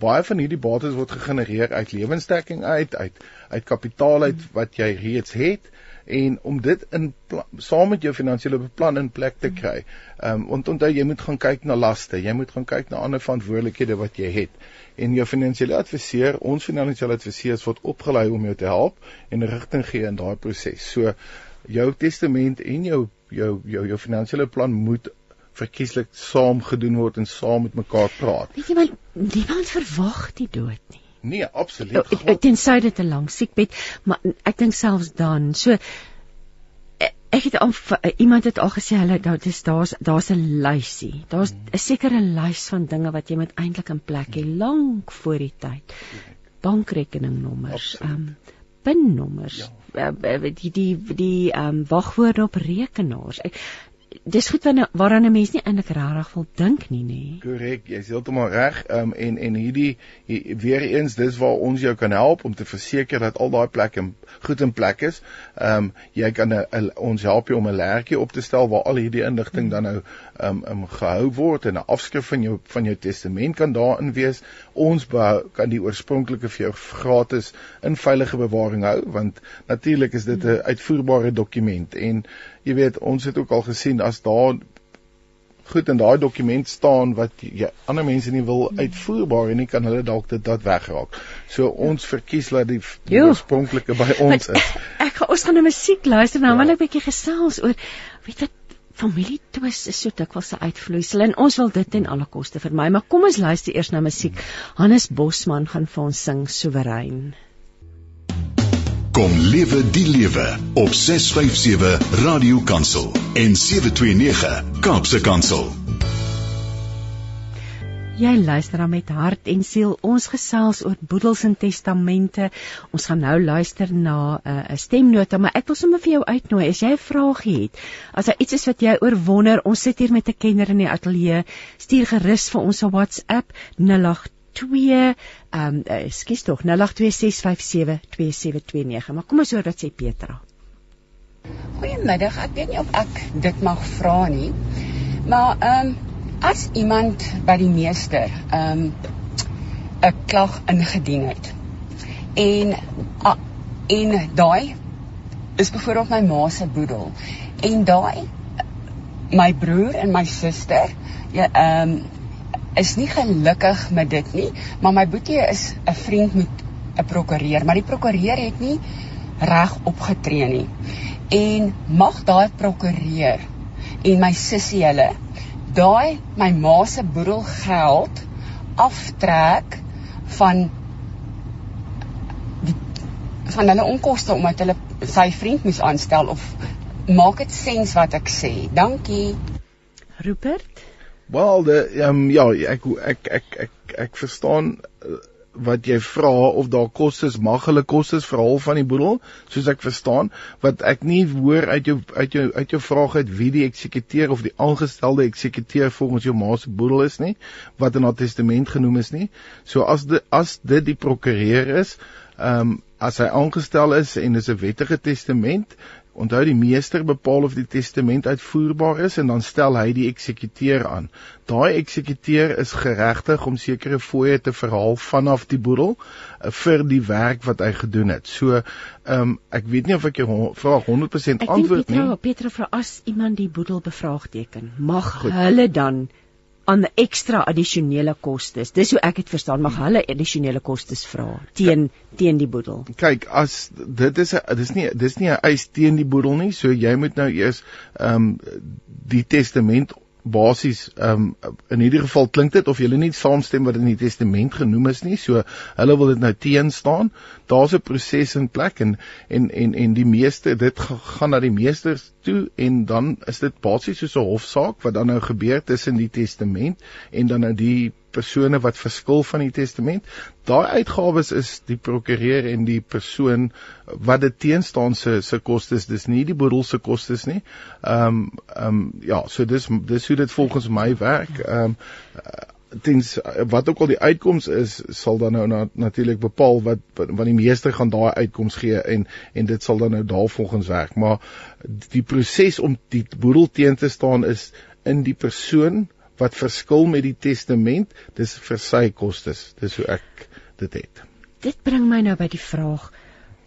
baie van hierdie bates word gegenereer uit lewensdekking uit, uit uit kapitaal uit wat jy reeds het en om dit in saam met jou finansiële beplan in plek te kry. Ehm um, want onthou jy moet gaan kyk na laste, jy moet gaan kyk na ander verantwoordelikhede wat jy het. En jou finansiële adviseur, ons finansiële adviseurs word opgelei om jou te help en rigting gee in daai proses. So jou testament en jou jou jou jou finansiële plan moet verkieslik saam gedoen word en saam met mekaar praat. Weet jy want niemand verwag die dood nie. Nee, absoluut. Tensy dit 'n lang siekbed, maar ek dink selfs dan. So e, ek het al iemand het al gesê hulle daar is daar's daar's 'n lysie. Daar's 'n hmm. sekere lys van dinge wat jy moet eintlik in plek hê hmm. lank voor die tyd. Bankrekeningnommers, ehm um, pinnommers, ja. uh, die die die ehm um, wagwoorde op rekenaars. Ek, dis goed wanneer waaraan 'n mens nie eintlik regtig wil dink nie nê. Korrek, jy's heeltemal reg. Ehm um, en en hierdie hier, weer eens dis waar ons jou kan help om te verseker dat al daai plekke goed in plek is. Ehm um, jy kan a, a, ons help jou om 'n lertjie op te stel waar al hierdie inligting dan nou um, um, gehou word en 'n afskrif van jou van jou testament kan daarin wees. Ons behou, kan die oorspronklike vir jou gratis in veilige bewaring hou want natuurlik is dit 'n uitvoerbare dokument en jy weet ons het ook al gesien as daar goed in daai dokument staan wat jy ander mense nie wil uitvoerbaar en nie kan hulle dalk dit dat wegraak. So ons verkies dat die, die oorspronklike by ons is. Ek, ek gaan ons gaan 'n musiek luister nou ja. wil ek 'n bietjie gesels oor weet dit familie twis is so dikwels 'n uitvloeisel en ons wil dit ten alle koste vermy maar kom ons luister eers na musiek. Hannes Bosman gaan vir ons sing Soewerein. Kom lewe die lewe op 657 Radio Kansel en 729 Kaapse Kansel. Jy luister dan met hart en siel. Ons gesels oor boedels en testamente. Ons gaan nou luister na uh, 'n uh, stemnota, maar ek wil sommer vir jou uitnooi as jy 'n vraagie het. As daar iets is wat jy oorwonder, ons sit hier met 'n kenner in die ateljee. Stuur gerus vir ons 'n WhatsApp 082 ehm um, ekskuus tog 0826572729. Maar kom ons hoor wat sê Petra. Goeiemiddag. Ek weet nie of ek dit mag vra nie. Maar ehm um, as iemand by die meester ehm um, 'n klag ingedien het en a, en daai is byvoorbeeld my ma se boedel en daai my broer en my suster ja ehm um, is nie gelukkig met dit nie maar my boetie is 'n vriend met 'n prokureur maar die prokureur het nie reg opgetree nie. En mag daai prokureur en my sussie hulle daai my ma se boedelgeld aftrek van die van hulle onkoste omdat hulle sy vriend moes aanstel of maak dit sens wat ek sê. Dankie. Rupert? Wel, ehm um, ja, ek ek ek ek ek verstaan uh, wat jy vra of daar kostes mag hulle kostes verhaal van die boedel soos ek verstaan wat ek nie hoor uit jou uit jou uit jou vraag uit wie die eksekuteur of die aangestelde eksekuteur volgens jou ma se boedel is nie wat in haar testament genoem is nie. So as dit as dit die prokureur is ehm um, as hy aangestel is en dis 'n wettige testament Onthou die meester bepaal of die testament uitvoerbaar is en dan stel hy die eksekuteur aan. Daai eksekuteur is geregtig om sekere fooie te verhaal vanaf die boedel uh, vir die werk wat hy gedoen het. So, ehm um, ek weet nie of ek jou vraag 100% antwoord nie. Ek dink Petra, Petra vra as iemand die boedel bevraagteken, mag Goed. hulle dan aan ekstra addisionele kostes. Dis hoe ek dit verstaan, mag hulle addisionele kostes vra teen teen die boedel. Kyk, as dit is 'n dis nie dis nie 'n eis teen die boedel nie, so jy moet nou eers ehm um, die testament basies um, in hierdie geval klink dit of jy nie saamstem wat in die testament genoem is nie. So hulle wil dit nou teen staan. Daar's 'n proses in plek en en en en die meeste dit gaan na die meesters toe en dan is dit basies soos 'n hofsaak wat dan nou gebeur tussen die testament en dan nou die persone wat verskil van die testament. Daai uitgawes is die prokureur en die persoon wat dit teenstaan se se kostes, dis nie die boedel se kostes nie. Ehm um, ehm um, ja, so dis dis hoe dit volgens my werk. Ehm um, tens wat ook al die uitkoms is sal dan nou na, natuurlik bepaal wat wat die meester gaan daai uitkoms gee en en dit sal dan nou daarvolgens werk maar die proses om die boedel teen te staan is in die persoon wat verskil met die testament, dis vir sy kostes. Dis hoe ek dit het. Dit bring my nou by die vraag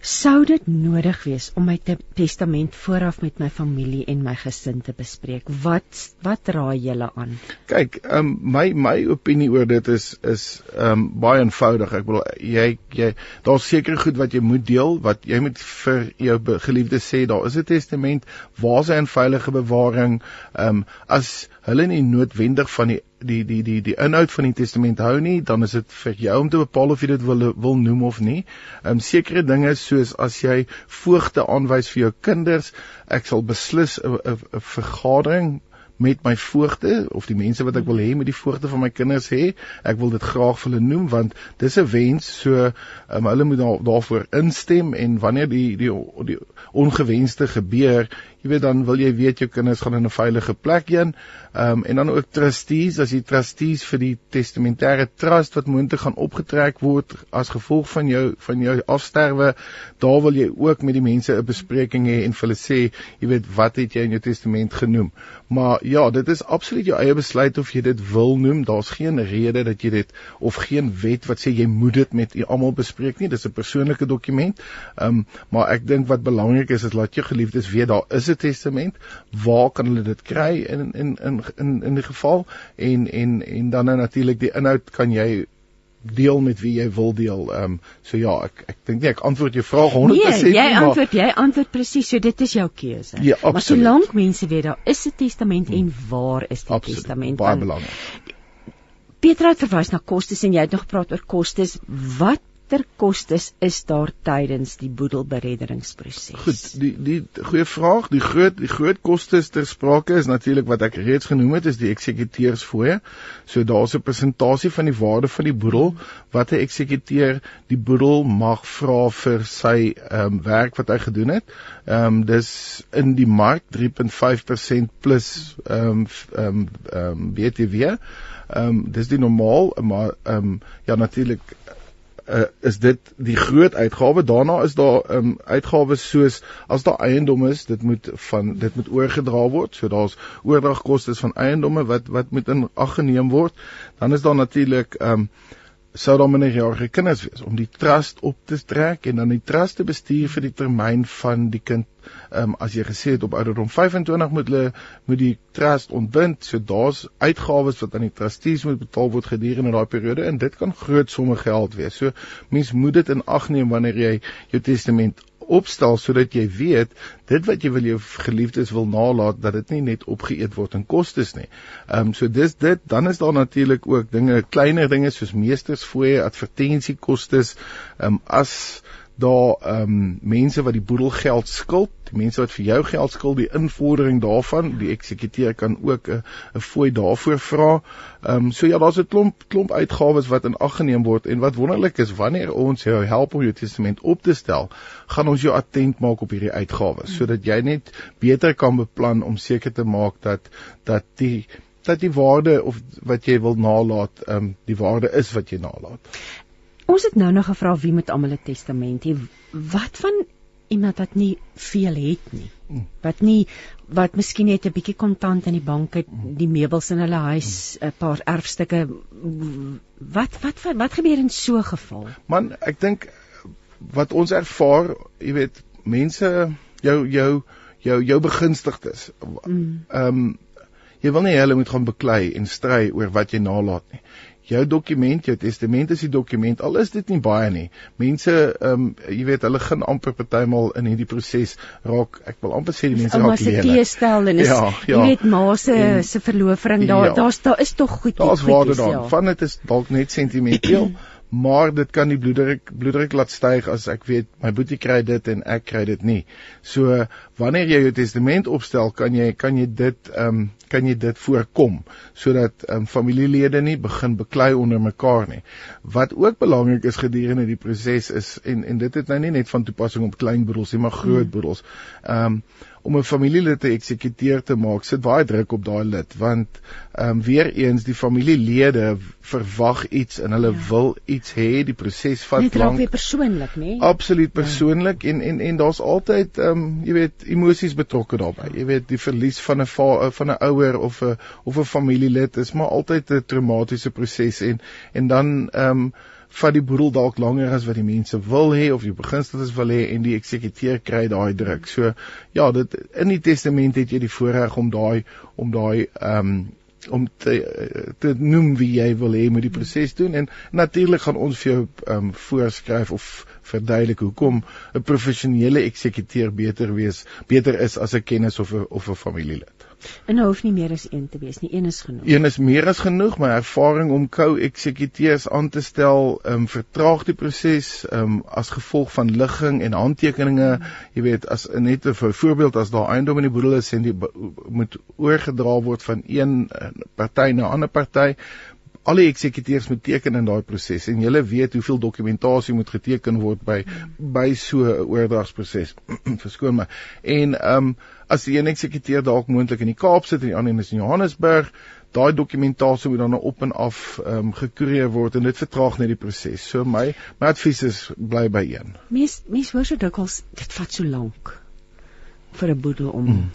Sou dit nodig wees om my te testament vooraf met my familie en my gesin te bespreek? Wat wat raai julle aan? Kyk, um, my my opinie oor dit is is um baie eenvoudig. Ek bedoel jy jy daar's seker goed wat jy moet deel, wat jy moet vir jou geliefdes sê, daar is 'n testament waar sy in veilige bewaring um as hulle nie noodwendig van die die die die die inhoud van die testament hou nie, dan is dit vir jou om te bepaal of jy dit wil wil noem of nie. Ehm um, sekere dinge soos as jy voogte aanwys vir jou kinders, ek sal beslis 'n vergadering met my voogte of die mense wat ek wil hê met die voogte van my kinders hê. Ek wil dit graag vir hulle noem want dis 'n wens so um, hulle moet daar, daarvoor instem en wanneer die die die ongewenste gebeur, jy weet dan wil jy weet jou kinders gaan in 'n veilige plek heen. Ehm um, en dan ook trustees, as jy trustees vir die testamentêre trust wat moontlik gaan opgetrek word as gevolg van jou van jou afsterwe, daar wil jy ook met die mense 'n bespreking hê en vir hulle sê, jy weet wat het jy in jou testament genoem. Maar ja, dit is absoluut jou eie besluit of jy dit wil noem. Daar's geen rede dat jy dit of geen wet wat sê jy moet dit met almal bespreek nie. Dis 'n persoonlike dokument. Ehm um, maar ek dink wat belangrik is is laat jou geliefdes weet daar is 'n testament. Waar kan hulle dit kry in in in in in die geval en en en dan nou natuurlik die inhoud kan jy deel met wie jy wil deel. Ehm um, so ja, ek ek dink nie ek antwoord jou vraag 100% nee, jy maar, antwoord jy antwoord presies, so dit is jou keuse. Ja, maar solank mense weet daar is 'n testament en waar is die absoluut, testament? Baie belangrik. Petra het verwys na kostes en jy het nog gepraat oor kostes. Wat watter kostes is daar tydens die boedelberedderingsproses? Goed, die die goeie vraag, die groot die groot kostes ter sprake is natuurlik wat ek reeds genoem het, is die eksekuteursfooie. So daar's 'n persentasie van die waarde van die boedel wat 'n eksekuteur die boedel mag vra vir sy ehm um, werk wat hy gedoen het. Ehm um, dis in die mark 3.5% plus ehm um, ehm um, ehm um, BTW. Ehm um, dis die normaal, maar ehm um, ja natuurlik uh, is dit die groot uitgawe. Daarna is daar um, uitgawes soos as daar eiendom is, dit moet van dit moet oorgedra word. So daar's oordragkoste van eiendomme wat wat moet in ag geneem word. Dan is daar natuurlik ehm um, sou daar minderjarige kinders wees om die trust op te trek en dan die trust te bestuur vir die termyn van die kind ehm um, as jy gesê het op ouderdom 25 moet hulle moet die trust ontbind. So daar's uitgawes wat aan die trustees moet betaal word gedurende daai periode en dit kan groot somme geld wees. So mens moet dit in ag neem wanneer jy jou testament opstel sodat jy weet dit wat jy wil jou geliefdes wil nalat dat dit nie net opgeëet word in kostes nie. Ehm um, so dis dit dan is daar natuurlik ook dinge kleiner dinge soos meestersfooie, advertensiekostes, ehm um, as daar ehm um, mense wat die boedelgeld skuld, die mense wat vir jou geld skuld, die invordering daarvan, die eksekuteur kan ook 'n 'n fooi daarvoor vra. Ehm um, so ja, daar's 'n klomp klomp uitgawes wat in ag geneem word en wat wonderlik is wanneer ons jou help om jou testament op te stel, gaan ons jou attent maak op hierdie uitgawes sodat jy net beter kan beplan om seker te maak dat dat die dat die waarde of wat jy wil nalat, ehm um, die waarde is wat jy nalat. Ons het nou nog gevra wie met almal 'n testament het. Wat van iemand wat nie veel het nie? Hmm. Wat nie wat miskien net 'n bietjie kontant in die bank het, die meubels in hulle huis, 'n paar erfstukke. Wat wat wat, wat gebeur in so 'n geval? Man, ek dink wat ons ervaar, jy weet, mense jou jou jou jou begunstigdes. Ehm mm. um, jy wil nie hulle moet gaan beklei en stry oor wat jy nalat nie jou dokument, jou testament is die dokument. Al is dit nie baie nie. Mense, ehm um, jy weet, hulle gaan amper partymal in hierdie proses raak. Ek wil amper sê die mense raak lelik. Ouma se teestel en is ja, ja. jy weet ma se se verloofring daar ja. daar's daar is tog goed. Daar's waarde daar. Ja. Van dit is dalk net sentimenteel. maar dit kan die bloeddruk bloeddruk laat styg as ek weet my boetie kry dit en ek kry dit nie. So wanneer jy jou testament opstel, kan jy kan jy dit ehm um, kan jy dit voorkom sodat ehm um, familielede nie begin beklei onder mekaar nie. Wat ook belangrik is gedurende die proses is en en dit het nou nie net van toepassing op klein boedels nie, maar groot boedels. Ehm um, om 'n familielid te eksekuteer te maak, sit baie druk op daai lid want ehm um, weer eens die familielede verwag iets en hulle ja. wil iets hê, die proses vat lank. Dit raak weer persoonlik, nê? Absoluut ja. persoonlik ja. en en en daar's altyd ehm um, jy weet emosies betrokke daarbey. Jy weet die verlies van 'n van 'n ouer of 'n of 'n familielid is maar altyd 'n traumatiese proses en en dan ehm um, vat die boedel dalk langer as wat die mense wil hê of die beginstels wil hê en die eksekuteur kry daai druk. So ja, dit in die testament het jy die voorreg om daai om daai ehm um, om te te noem wie jy wil hê moet die proses doen en natuurlik gaan ons vir jou ehm um, voorskryf of verduidelik hoekom 'n professionele eksekuteur beter wees beter is as 'n kennis of 'n of 'n familielid. En hoef nie meer as een te wees nie, een is genoeg. Een is meer as genoeg, my ervaring om co-eksekuteurs aan te stel, ehm um, vertraag die proses ehm um, as gevolg van ligging en handtekeninge, hmm. jy weet, as net 'n voorbeeld as daar eiendom in die boedel is en die moet oorgedra word van een eh, party na 'n ander party, al die eksekuteurs moet teken in daai proses en jy weet hoeveel dokumentasie moet geteken word by hmm. by so 'n oordragsproses. Verskoon my. En ehm um, as die een eksekuteur dalk moontlik in die Kaap sit en die ander is in Johannesburg, daai dokumentasie moet dan nou op en af ehm um, gekreer word en dit vertraag net die proses. So my my advies is bly by een. Mens mens hoor so dikwels dit vat so lank vir 'n boedel om mm.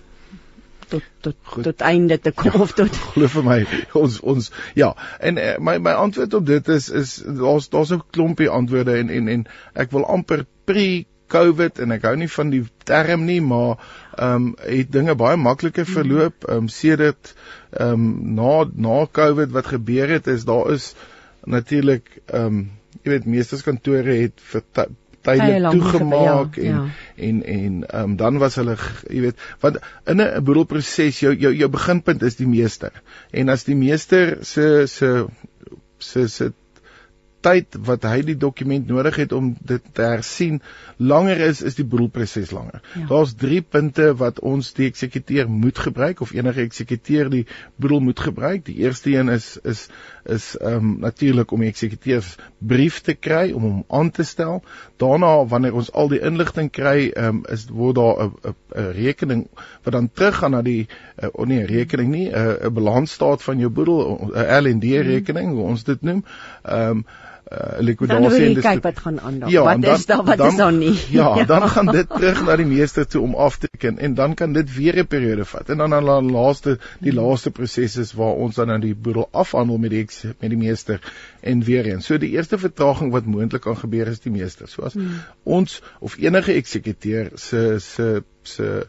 tot tot Goed. tot einde te kom ja, of tot glo vir my ons ons ja en uh, my my antwoord op dit is is daar's daar's 'n klompie antwoorde en en en ek wil amper pre COVID en ek hou nie van die term nie, maar ehm um, het dinge baie makliker verloop. Ehm um, sedert ehm um, na na COVID wat gebeur het is daar is natuurlik ehm um, jy weet meesterskantore het vir tydelik toegemaak ja, en, ja. en en ehm um, dan was hulle jy weet want in 'n boedelproses jou jou jou beginpunt is die meester. En as die meester se se se se tyd wat hy die dokument nodig het om dit te hersien langer is, is die boedelproses langer. Ja. Daar's 3 punte wat ons die eksekuteur moet gebruik of enige eksekuteur die boedel moet gebruik. Die eerste een is is is ehm um, natuurlik om die eksekuteurs brief te kry om hom aan te stel. Daarna wanneer ons al die inligting kry, ehm um, is word daar 'n 'n rekening wat dan teruggaan na die uh, oh nee, rekening nie, 'n 'n balansstaat van jou boedel, 'n L&D rekening, hoe ons dit noem. Ehm um, uh, likwidasie en dis kyk wat gaan aan daar. Ja, wat dan, is daar wat dan, is daar nie? Ja, ja, dan gaan dit terug na die meester toe om af te teken en dan kan dit weer 'n periode vat. En dan dan die laaste die laaste proses is waar ons dan nou die boedel afhandel met die met die meester en weer eens. So die eerste vertraging wat moontlik kan gebeur is die meester. So as hmm. ons of enige eksekuteur se se se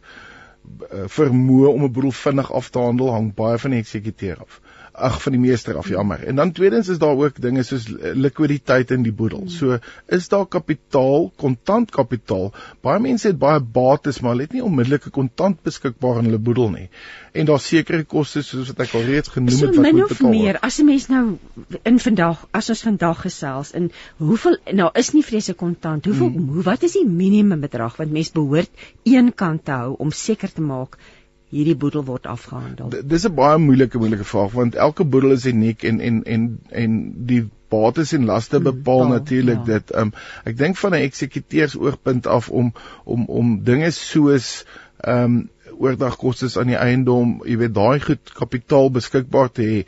eh, vermoë om 'n boedel vinnig af te handel hang baie van die eksekuteur af ag van die meester af jammer. En dan tweedens is daar ook dinge soos likwiditeit in die boedel. So is daar kapitaal, kontant kapitaal. Baie mense het baie bates, maar hulle het nie onmiddellike kontant beskikbaar in hulle boedel nie. En daar sekere kostes soos wat ek al reeds genoem so het wat moet betaal word. Meer as 'n mens nou in vandag as ons vandag gesels in hoeveel nou is nie vrese kontant. Hoeveel hmm. hoe wat is die minimum bedrag wat mens behoort een kant te hou om seker te maak hierdie boedel word afgehandel? Dis 'n baie moeilike moeilike vraag want elke boedel is uniek en en en en die bates en laste hmm, bepaal hmm, natuurlik ja. dit. Um ek dink van 'n eksekuteurs-oogpunt af om om om dinge soos um oordagkoste aan die eiendom, jy weet daai goed kapitaal beskikbaar te hê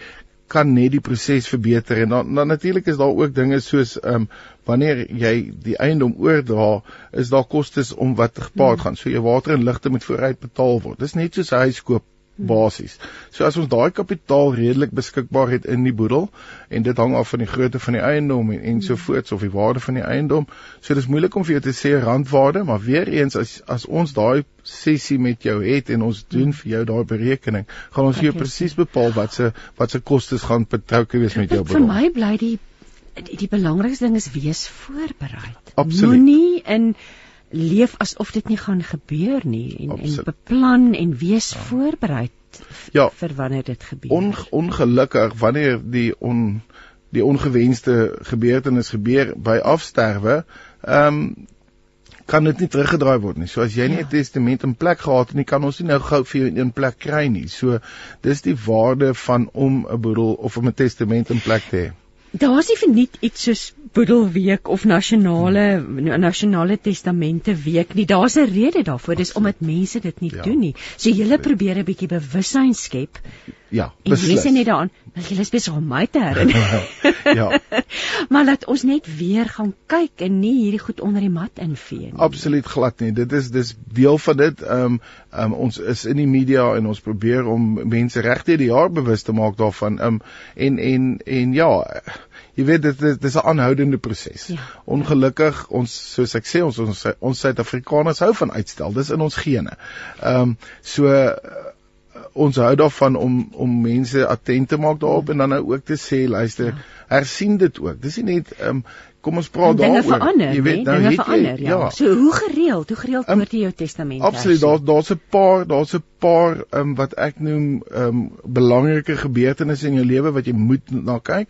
kan net die proses verbeter en dan, dan natuurlik is daar ook dinge soos ehm um, wanneer jy die eiendom oordra, is daar kostes om wat gepaard hmm. gaan. So jou water en ligte moet vooruit betaal word. Dis net soos 'n huis koop basies. So as ons daai kapitaal redelik beskikbaar het in die boedel en dit hang af van die grootte van die eiendom en ensovoorts of die waarde van die eiendom. So dis moeilik om vir jou te sê randwaarde, maar weer eens as as ons daai sessie met jou het en ons doen vir jou daai berekening, gaan ons vir jou presies bepaal wat se wat se kostes gaan betrokke wees met jou boedel. Vir my bly die die, die belangrikste ding is wees voorbereid. Moenie in leef asof dit nie gaan gebeur nie en Absoluut. en beplan en wees ja. voorberei ja. vir wanneer dit gebeur. On, ongelukkig wanneer die on die ongewenste gebeurtenis gebeur by afsterwe, ehm um, kan dit nie teruggedraai word nie. So as jy nie 'n ja. testament in plek gehad het nie, kan ons nie nou gou vir jou in 'n plek kry nie. So dis die waarde van om 'n boedel of om 'n testament in plek te hê. Daar's nie verniet iets soos Boedelweek of nasionale nasionale testamente week nie. Daar's 'n rede daarvoor. Dis omdat mense dit nie ja. doen nie. So jy probeer 'n bietjie bewussyn skep. Ja, beslis. Mense net daaraan, jy is besig om my te herinner. ja. maar laat ons net weer gaan kyk en nie hierdie goed onder die mat invee nie. Absoluut glad nie. Dit is dis deel van dit. Ehm um, um, ons is in die media en ons probeer om mense regte die jaar bewus te maak daarvan. Ehm um, en en en ja, jy weet dit dit is 'n aanhoudende proses. Ja. Ongelukkig ons soos ek sê ons ons ons Suid-Afrikaners hou van uitstel. Dis in ons gene. Ehm um, so ons hou daarvan om om mense attent te maak daarop en dan nou ook te sê luister, ja. hersien dit ook. Dis nie net ehm um, kom ons praat daaroor. Dinge verander, jy weet, nou verander, jy, ja. ja. So hoe gereeld, hoe gereeld um, word jy jou testament? Absoluut, daar daar's 'n paar, daar's 'n paar ehm um, wat ek noem ehm um, belangrike gebeurtenisse in jou lewe wat jy moet na kyk.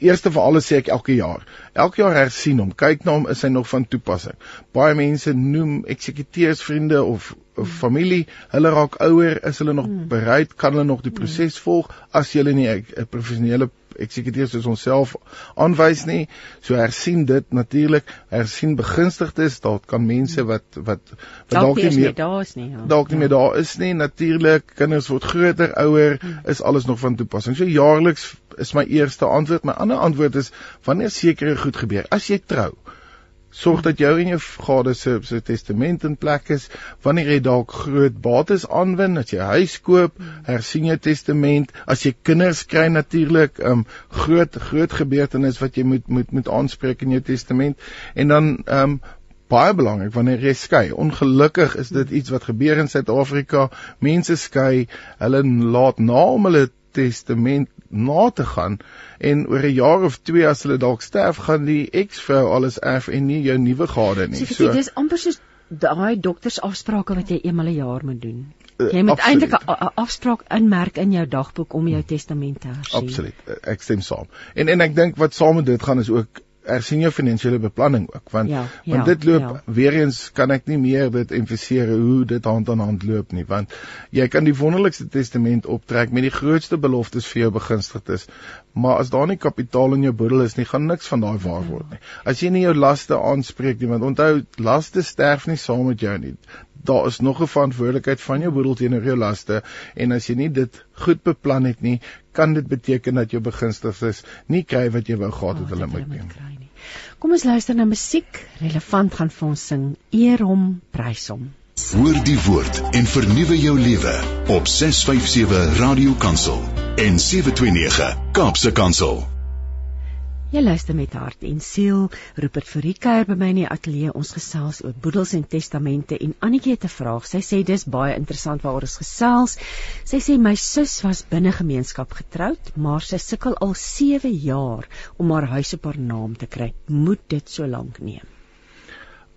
Eerste vir alles sê ek elke jaar. Elke jaar hersien hom. Kyk na hom, is hy nog van toepassing? Baie mense noem eksekuteursvriende of, of hmm. familie, hulle raak ouer, is hulle nog hmm. bereid, kan hulle nog die hmm. proses volg as jy nie 'n professionele eksekuteur soos onsself aanwys nie. So hersien dit natuurlik, hersien begunstigdes, daar kan mense wat wat wat dalk nie meer daar is nie. Ja. Dalk nie meer daar is nie. Natuurlik, kinders word groter, ouer, is alles nog van toepassing. So jaarliks is my eerste antwoord. My ander antwoord is wanneer sekere goed gebeur. As jy trou, sorg dat jou en jou gade se se testament in plek is wanneer jy dalk groot bates aanwin as jy huis koop hersien jou testament as jy kinders kry natuurlik um groot groot gebeurtenis wat jy moet moet moet aanspreek in jou testament en dan um baie belangrik wanneer jy skei ongelukkig is dit iets wat gebeur in Suid-Afrika mense skei hulle laat na om hulle testament na te gaan en oor 'n jaar of 2 as hulle dalk sterf gaan die eksvrou alles erf en nie jou nuwe gade nie. So, so dis amper soos daai doktersafsprake wat jy eenmal 'n jaar moet doen. Uh, Jy moet eintlik 'n afspraak inmerk in jou dagboek om jou testament te hersien. Absoluut. Ek stem saam. En en ek dink wat saam met dit gaan is ook hersien jou finansiële beplanning ook want Ja, want ja, dit loop ja. weer eens kan ek nie meer dit emfasiseer hoe dit hand aan hand loop nie want jy kan die wonderlikste testament optrek met die grootste beloftes vir jou begunstigdes maar as daar nie kapitaal in jou boedel is nie gaan niks van daai waar word nie as jy nie jou laste aanspreek nie want onthou laste sterf nie saam met jou nie daar is nog 'n verantwoordelikheid van jou boedel teenoor jou laste en as jy nie dit goed beplan het nie kan dit beteken dat jou begunstigdes nie kry wat jy wou gehad het Oh, hulle moet neem. Kom ons luister na musiek. Relevant gaan vir ons sing. Eer hom, prys hom. Hoor die woord en vernuwe jou lewe op 657 Radio Kansel en 729 Kaapse Kansel. Jy luister met hart en siel. Rupert Verrieker by my in die ateljee ons gesels oor boedels en testamente en Annetjie het 'n vraag. Sy sê dis baie interessant waaroor ons gesels. Sy sê my sus was binne gemeenskap getroud, maar sy sukkel al 7 jaar om haar huis op haar naam te kry. Moet dit so lank neem?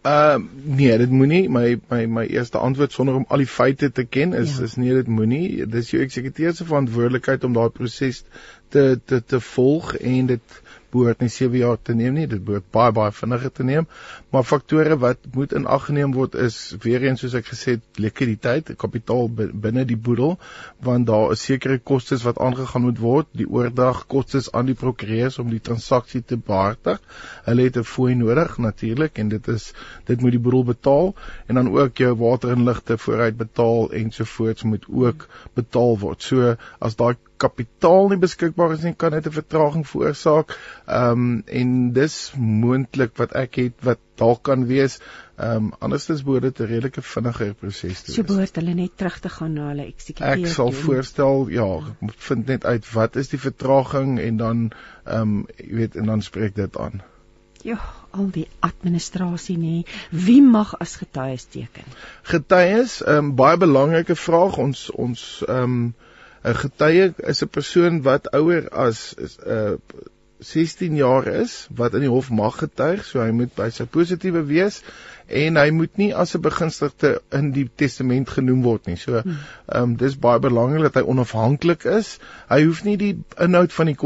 Uh, nee, dit moenie my my my eerste antwoord sonder om al die feite te ken is Ja. is nee, dit moenie. Dis jou eksekuteur se verantwoordelikheid om daai proses te te te volg en dit behoort nie 7 jaar te neem nie. Dit behoort baie baie vinniger te neem. Maar faktore wat moet in ag geneem word is weer eens soos ek gesê het, likwiditeit, kapitaal bi- binne die boedel, want daar is sekere kostes wat aangegaan moet word, die oordrag kostes aan die prokureurs om die transaksie te behartig. Hulle het 'n fooi nodig natuurlik en dit is dit moet die boedel betaal en dan ook jou water en ligte vooruit betaal ensovoorts moet ook betaal word. So as daai kapitaal nie beskikbaar is nie, kan dit 'n vertraging veroorsaak. Ehm um, en dis moontlik wat ek het wat dalk kan wees. Ehm um, andersins behoort dit 'n redelike vinniger proses te So wees. behoort hulle net terug te gaan na hulle eksekuteur. Ek sal toe. voorstel ja, vind net uit wat is die vertraging en dan ehm um, jy weet en dan spreek dit aan. Ja, al die administrasie nê. Wie mag as getuies teken? Getuies, ehm um, baie belangrike vraag. Ons ons ehm um, 'n getuie is 'n persoon wat ouer as is uh, 16 jaar is wat in die hof mag getuig, so hy moet by sy positiewe wees en hy moet nie as 'n begunstigde in die testament genoem word nie. So ehm um, dis baie belangrik dat hy onafhanklik is. Hy hoef nie die inhoud van die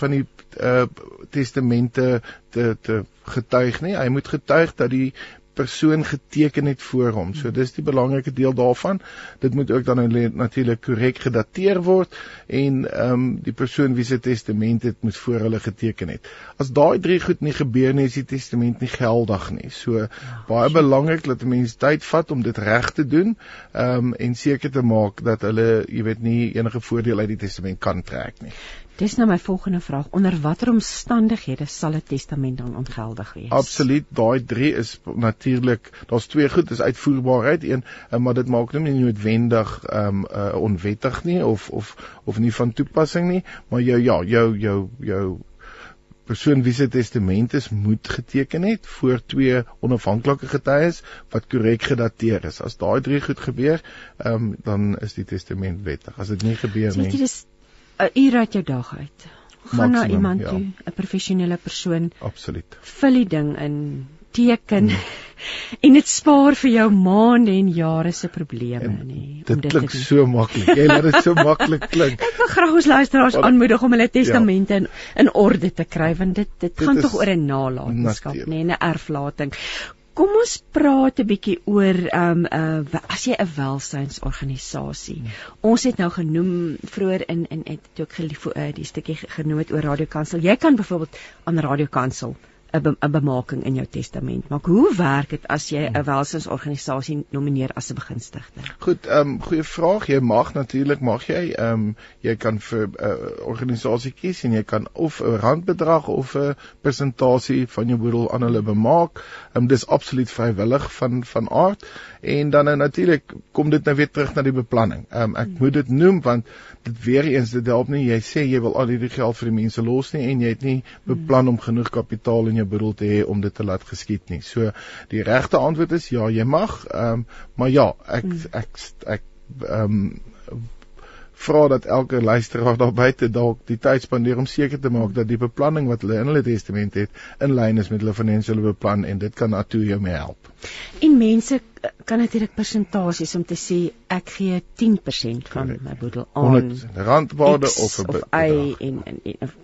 van die uh, testamente te te getuig nie. Hy moet getuig dat die persoon geteken het voor hom. So dis die belangrike deel daarvan. Dit moet ook dan nou natuurlik korrek gedateer word en ehm um, die persoon wie se testament het moet voor hulle geteken het. As daai drie goed nie gebeur nie, is die testament nie geldig nie. So baie belangrik dat 'n mens tyd vat om dit reg te doen ehm um, en seker te maak dat hulle, jy weet, nie enige voordeel uit die testament kan trek nie. Dis nou my volgende vraag. Onder watter omstandighede sal 'n testament dan ongeldig wees? Absoluut, daai 3 is natuurlik, daar's twee goed, dis uitvoerbaarheid, een, eh, maar dit maak hom nie noodwendig ehm um, uh, onwettig nie of of of nie van toepassing nie, maar jou ja, jou jou jou persoon wie se testament is moet geteken het voor twee onafhanklike getuies wat korrek gedateer is. As daai drie goed gebeur, ehm um, dan is die testament wettig. As dit nie gebeur nie, dis 'n uur uit jou dag uit. Gaan na Maksimum, iemand ja. toe, 'n professionele persoon, absoluut. vul die ding in, teken en dit spaar vir jou maande en jare se probleme, nê, Dit dit klink so maklik. Jy laat dit so maklik klink. Ek wil graag ons luisteraars Wat- aanmoedig om hulle testamente in in orde te kry want dit dit Dit gaan tog oor 'n nalatenskap nê, 'n erflating. Kom ons praat 'n bietjie oor ehm um, uh as jy 'n welsynsorganisasie. Ons het nou genoem vroeër in in het ek gelief, uh, die stukkie ge- genoem het oor radiokansel. Jy kan byvoorbeeld aan radiokansel 'n be, 'n bemaking in jou testament maak. Hoe werk dit as jy 'n welsynsorganisasie nomineer as 'n begunstigde? Goed, ehm um, goeie vraag. Jy mag natuurlik mag jy ehm um, jy kan vir 'n uh, organisasie kies en jy kan of 'n randbedrag of 'n persentasie van jou boedel aan hulle bemaak. Ehm um, dis absoluut vrywillig van van aard en dan nou natuurlik kom dit nou weer terug na die beplanning. Ehm um, ek moet dit noem want dit weer eens dit help nie jy sê jy wil al hierdie geld vir die mense los nie en jy het nie beplan om genoeg kapitaal in jou boedel te hê om dit te laat geskied nie. So die regte antwoord is ja, jy mag. Ehm um, maar ja, ek ek ek ehm um, vra dat elke luisteraar daar buite dalk die tyd spandeer om seker te maak dat die beplanning wat hulle in hulle testament het in lyn is met hulle finansiële beplan en dit kan Atu jou mee help. En mense kan natuurlik persentasies om te sê ek gee 10% van my boedel aan randwaarde of 'n y en en, en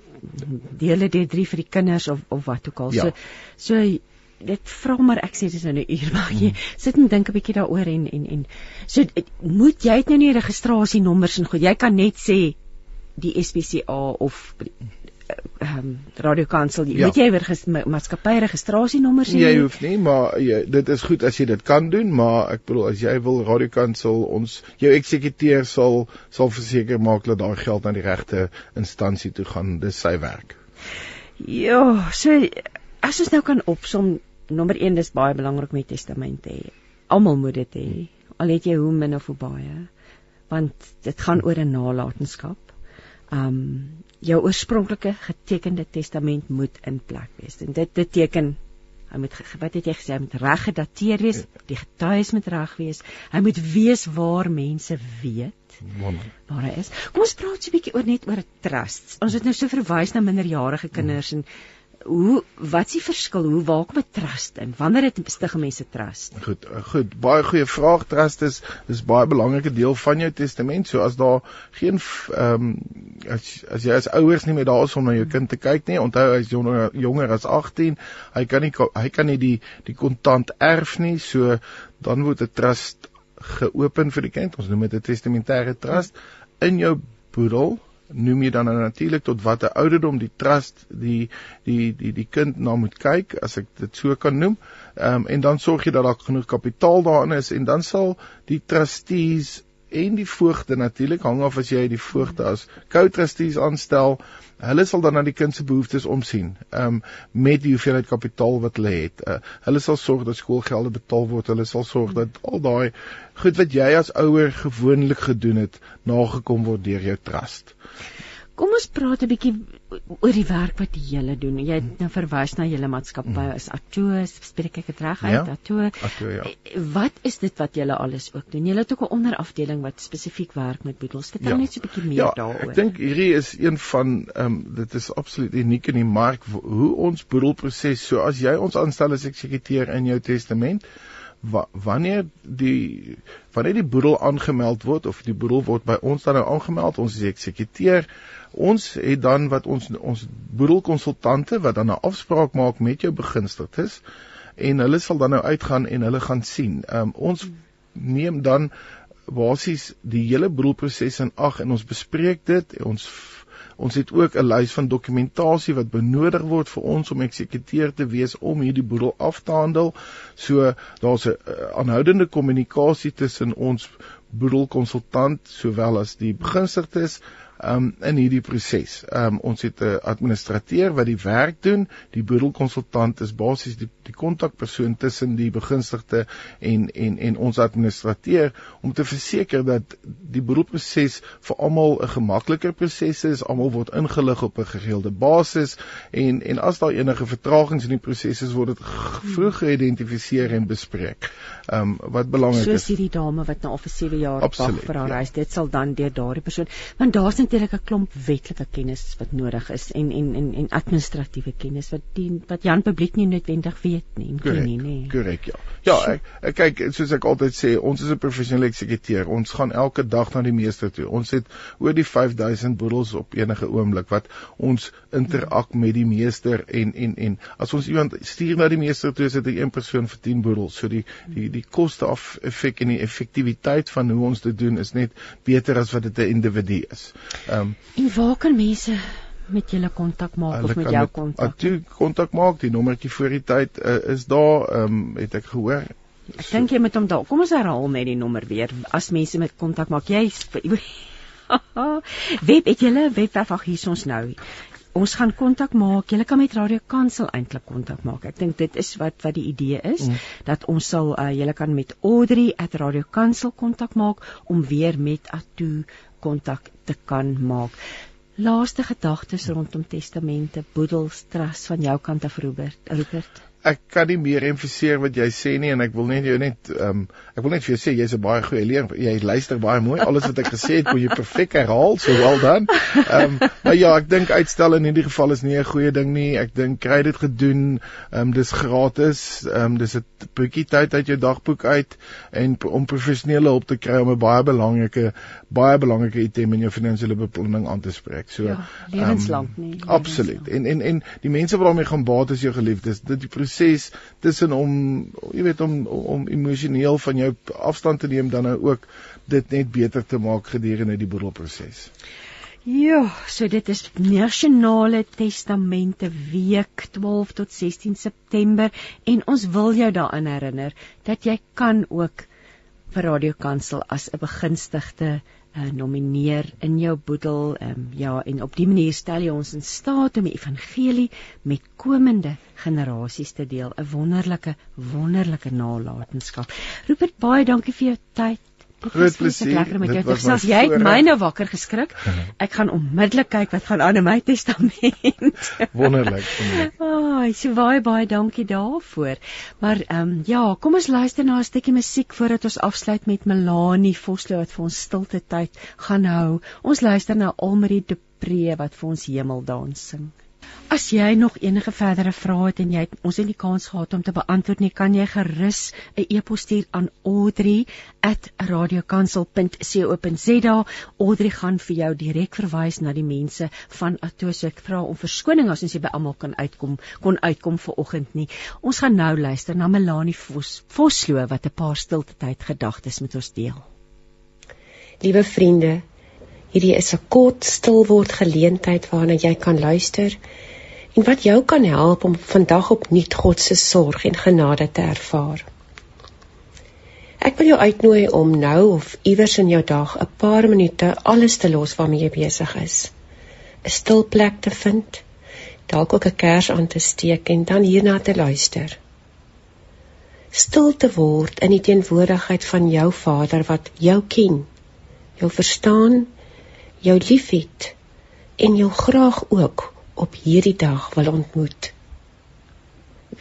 dele dit drie vir die kinders of of wat ook al. Ja. So so dit vra maar ek sê dis nou 'n uur maar jy hmm. sit en dink 'n bietjie daaroor en en en so moet jy het nou nie registrasienommers en goed jy kan net sê die SPCA of ehm um, Radio Kansel ja. moet jy weer maatskappy registrasienommers hê jy hoef nie maar jy, dit is goed as jy dit kan doen maar ek bedoel as jy wil Radio Kansel ons jou eksekuteur sal sal verseker maak dat daai geld na die regte instansie toe gaan dis sy werk ja so as ons nou kan opsom nommer 1 dis baie belangrik met testamente hê. Almal moet dit hê. Al het jy hoe min of hoe baie want dit gaan oor 'n nalatenskap. Um jou oorspronklike getekende testament moet in plek wees. En dit dit teken hy moet wat het jy gesê met reg gedateer wees, die getuies moet reg wees. Hy moet wees waar mense weet waar hy is. Kom ons praat 'n bietjie oor net oor 'n trust. Ons het nou so verwys na minderjarige kinders en hoe wat is die verskil? Hoe waar kom 'n trust in? Wanneer het stig mense trust? Goed, goed, baie goeie vraag. Trust is is baie belangrike deel van jou testament. So as daar geen ehm um, as as jy as ouers nie meer daar is om na jou kind te kyk nie, onthou hy is jonger jonger as 18, hy kan nie hy kan nie die die kontant erf nie. So dan word 'n trust geopen vir die kind. Ons noem dit 'n testamentêre trust in jou boedel noem jy dan nou natuurlik tot watter ouderdom die trust die die die die kind na moet kyk as ek dit so kan noem. Ehm um, en dan sorg jy dat daar genoeg kapitaal daarin is en dan sal die trustees en die voogde natuurlik hang af as jy die voogde as co-trustees aanstel hulle sal dan na die kind se behoeftes omsien um, met die hoeveelheid kapitaal wat hulle het. Uh, hulle sal sorg dat skoolgelde betaal word. Hulle sal sorg dat al daai goed wat jy as ouer gewoonlik gedoen het, nagekom word deur jou trust. Kom ons praat 'n bietjie oor die werk wat julle doen. Jy het nou verwys na julle maatskappy mm. is Atoo, spreek ek dit reg uit? Ja, Atoo. Atoo ja. Wat is dit wat julle alles ook doen? Julle het ook 'n onderafdeling wat spesifiek werk met boedels. Vertel ja. net so 'n bietjie meer ja, daaroor. Ek dink hierdie is een van ehm um, dit is absoluut uniek in die mark hoe ons boedelproses. So as jy ons aanstel as eksekuteur in jou testament, wa, wanneer die wanneer die boedel aangemeld word of die boedel word by ons dan nou aangemeld, ons is eksekuteur ons het dan wat ons ons boedelkonsultante wat dan 'n afspraak maak met jou begunstigdes en hulle sal dan nou uitgaan en hulle gaan sien. Um, ons neem dan basies die hele boedelproses in ag en ons bespreek dit. Ons ons het ook 'n lys van dokumentasie wat benodig word vir ons om eksekuteur te wees om hierdie boedel af te handel. So daar's 'n aanhoudende kommunikasie tussen ons boedelkonsultant sowel as die begunstigdes um, in hierdie proses. Um, ons het 'n administrateur wat die werk doen. Die boedelkonsultant is basies die die kontakpersoon tussen die begunstigde en en en ons administrateur om te verseker dat die boedelproses vir almal 'n gemakliker proses is. Almal word ingelig op 'n gereelde basis en en as daar enige vertragings in die proses is, word dit vroeg geïdentifiseer en bespreek. Ehm um, wat belangrik is. Soos hierdie dame wat nou al vir 7 jaar wag vir haar ja. reis, dit sal dan deur daardie persoon want daar's natuurlik 'n klomp wetlike kennis wat nodig is en en en en administratiewe kennis wat die wat Jan publiek nie noodwendig weet nie en ken nie nê. Korrek, ja. Ja, ek, ek kyk soos ek altyd sê, ons is 'n professionele eksekuteur. Ons gaan elke dag na die meester toe. Ons het oor die 5000 boedels op enige oomblik wat ons interak met die meester en en en as ons iemand stuur na die meester toe, is dit 'n een persoon vir 10 boedels. So die die die koste af effek en die effektiwiteit van hoe ons dit doen is net beter as wat dit 'n individu is. Ehm um, en waar kan mense met julle kontak maak of met jou kontak? As jy kontak maak, die nommertjie voor die tyd uh, is daar, ehm um, het ek gehoor. Ek dink jy moet hom daar. Kom ons herhaal net die nommer weer. As mense met kontak maak, jy Web het julle webwerf ag hier ons nou ons gaan kontak maak. Julle kan met Radio Kansel eintlik kontak maak. Ek dink dit is wat wat die idee is mm. dat ons sal uh, julle kan met Audrey at Radio Kansel kontak maak om weer met Atu kontak te kan maak. Laaste gedagtes rondom testamente, boedels, trust van jou kant af Robert. Rupert. Ek kan nie meer emfiseer wat jy sê nie en ek wil net jou net ehm um, ek wil net vir jou sê jy's 'n baie goeie leer. Jy luister baie mooi. Alles wat ek gesê het, kon jy perfek herhaal. So well done. Ehm um, maar ja, ek dink uitstel in hierdie geval is nie 'n goeie ding nie. Ek dink kry dit gedoen. Ehm um, dis gratis. Ehm um, dis 'n bietjie tyd uit jou dagboek uit en om professionele hulp te kry om 'n baie belangrike baie belangrike item in jou finansiële beplanning aan te spreek. So ja, lewenslank um, nie. Absoluut. En en en die mense wat daarmee gaan baat is jou geliefdes. Dit die proses tussen om jy weet om om emosioneel van jou afstand te neem dan nou ook dit net beter te maak gedurende die boedelproses. Ja, so dit is Nasionale Testamente Week 12 tot 16 September en ons wil jou daaraan herinner dat jy kan ook vir Radio Kansel as 'n begunstigde uh, nomineer in jou boedel. Um, ja en op die manier stel jy ons in staat om die evangelie met komende generasies te deel. 'n wonderlike wonderlike nalatenskap. Rupert baie dankie vir jou tyd Groot plesier. Lekker met jou te gesels. Jy het my nou wakker geskrik. Ek gaan onmiddellik kyk wat gaan aan in my testament. Wonderlik. Ag, so baie baie dankie daarvoor. Maar ehm um, ja, kom ons luister na 'n stukkie musiek voordat ons afsluit met Melanie Vosloo wat vir ons stilte tyd gaan hou. Ons luister na Almarie de Pre wat vir ons Hemeldans sing. As jy nog enige verdere vrae het en jy het ons nie kans gehad om te beantwoord nie, kan jy gerus 'n e-pos stuur aan audrey@radiokansel.co.za. Audrey gaan vir jou direk verwys na die mense van Atoso. Ek vra om verskoning as ons nie by almal kan uitkom kon uitkom vir oggend nie. Ons gaan nou luister na Melanie Vos Vosloo wat 'n paar stilte tyd gedagtes met ons deel. Liewe vriende, Hierdie is 'n kort stil word geleentheid waarna jy kan luister en wat jou kan help om vandag opnuut God se sorg en genade te ervaar. Ek wil jou uitnooi om nou of iewers in jou dag 'n paar minute alles te los waarmee jy besig is. 'n Stil plek te vind, dalk ook 'n kers aan te steek en dan hierna te luister. Stil te word in die teenwoordigheid van jou Vader wat jou ken, jou verstaan jou liefhet en jou graag ook op hierdie dag wil ontmoet.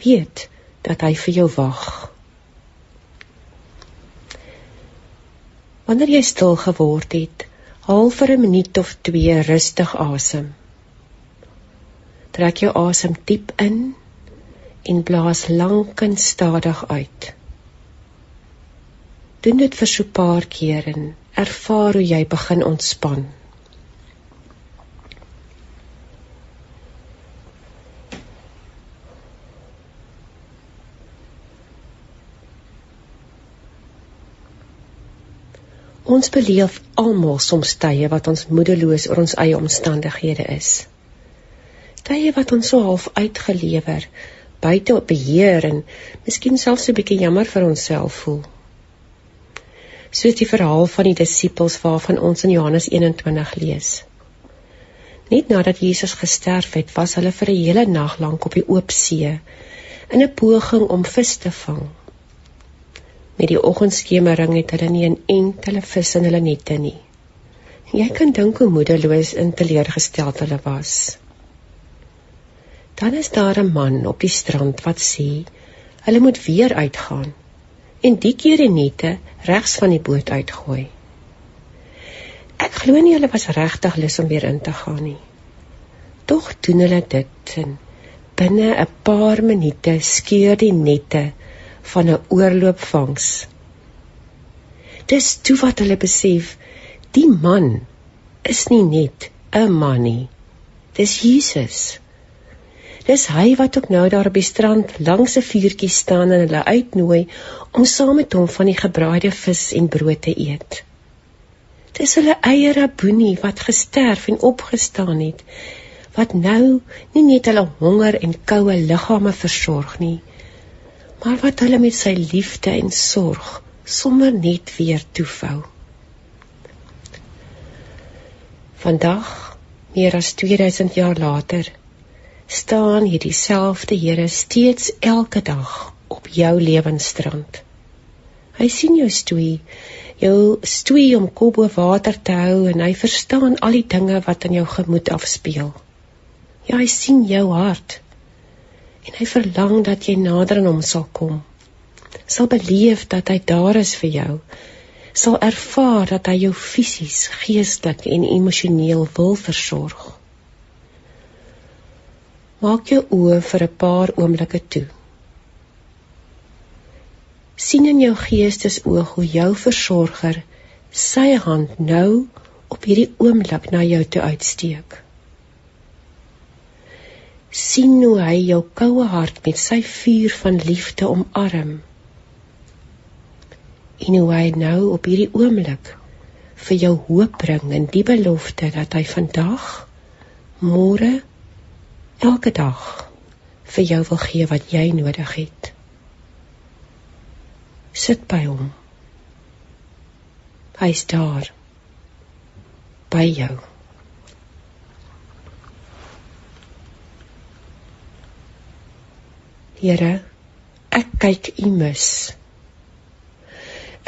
Weet dat hy vir jou wag. Wanneer jy stil geword het, haal vir 'n minuut of 2 rustig asem. Trek jou asem diep in en blaas lank en stadig uit. Doen dit vir so 'n paar keer en ervaar hoe jy begin ontspan. Ons beleef almal soms tye wat ons moedeloos oor ons eie omstandighede is. Tye wat ons so half uitgelewer, buite op beheer en miskien selfs 'n bietjie jammer vir onsself voel. Soos die verhaal van die disippels waarvan ons in Johannes 21 lees. Net nadat Jesus gesterf het, was hulle vir 'n hele nag lank op die oop see in 'n poging om vis te vang. Met die oggendskemering het hulle nie 'n enkele vis in hulle nette nie. Jy kan dink hoe moedeloos en teleurgesteld hulle was. Dan is daar 'n man op die strand wat sê hulle moet weer uitgaan en die keer die nette regs van die boot uitgooi. Ek glo nie hulle was regtig lus om weer in te gaan nie. Tog doen hulle dit en binne 'n paar minute skeur die nette van 'n oorloopvangs. Dis toe wat hulle besef, die man is nie net 'n man nie. Dis Jesus. Dis hy wat ook nou daar op die strand langs 'n vuurtjie staan en hulle uitnooi om saam met hom van die gebraaide vis en brood te eet. Dis hulle eie Rabboni wat gesterf en opgestaan het wat nou nie net hulle honger en koue liggame versorg nie, maar wat hulle met sy liefde en sorg sommer net weer toefou. Vandag, meer as 2000 jaar later, staan hierdie selfde Here steeds elke dag op jou lewensstrand. Hy sien jou stoei, jou stoei om kop bo water te hou en hy verstaan al die dinge wat in jou gemoed afspeel. Ja, hy sien jou hart En hy verlang dat jy nader aan hom sal kom. Sal beleef dat hy daar is vir jou. Sal ervaar dat hy jou fisies, geestelik en emosioneel wil versorg. Maak jou oë vir 'n paar oomblikke toe. sien in jou geestesoog hoe jou versorger sy hand nou op hierdie oomblik na jou toe uitsteek. Sien hoe hy jou koue hart met sy vuur van liefde omarm. En hoe hy nou op hierdie oomblik vir jou hoop bring in die belofte dat hy vandag, môre, elke dag vir jou wil gee wat jy nodig het. Sit by hom. Hy's daar by jou. Here, ek kyk U mis.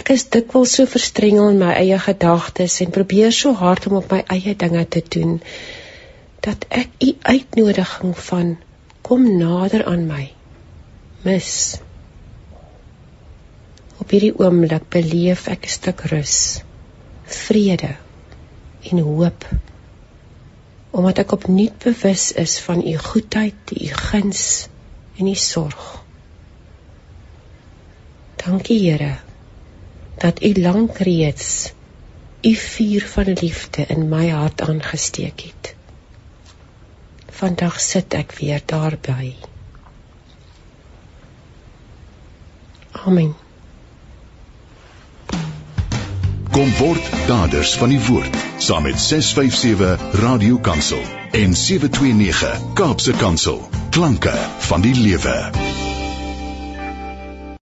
Ek is dikwels so verstrengel in my eie gedagtes en probeer so hard om op my eie dinge te doen dat ek U uitnodiging van kom nader aan my mis. Op hierdie oomblik beleef ek 'n stuk rus, vrede en hoop omdat ek opnuut bewus is van u goedheid, u guns en u sorg. Dankie Here dat u lank reeds u vuur van liefde in my hart aangesteek het. Vandag sit ek weer daarby. Amen. Kom word daders van die woord saam met 657 Radio Kansel en 729 Kaapse Kansel. Klanke van die lewe.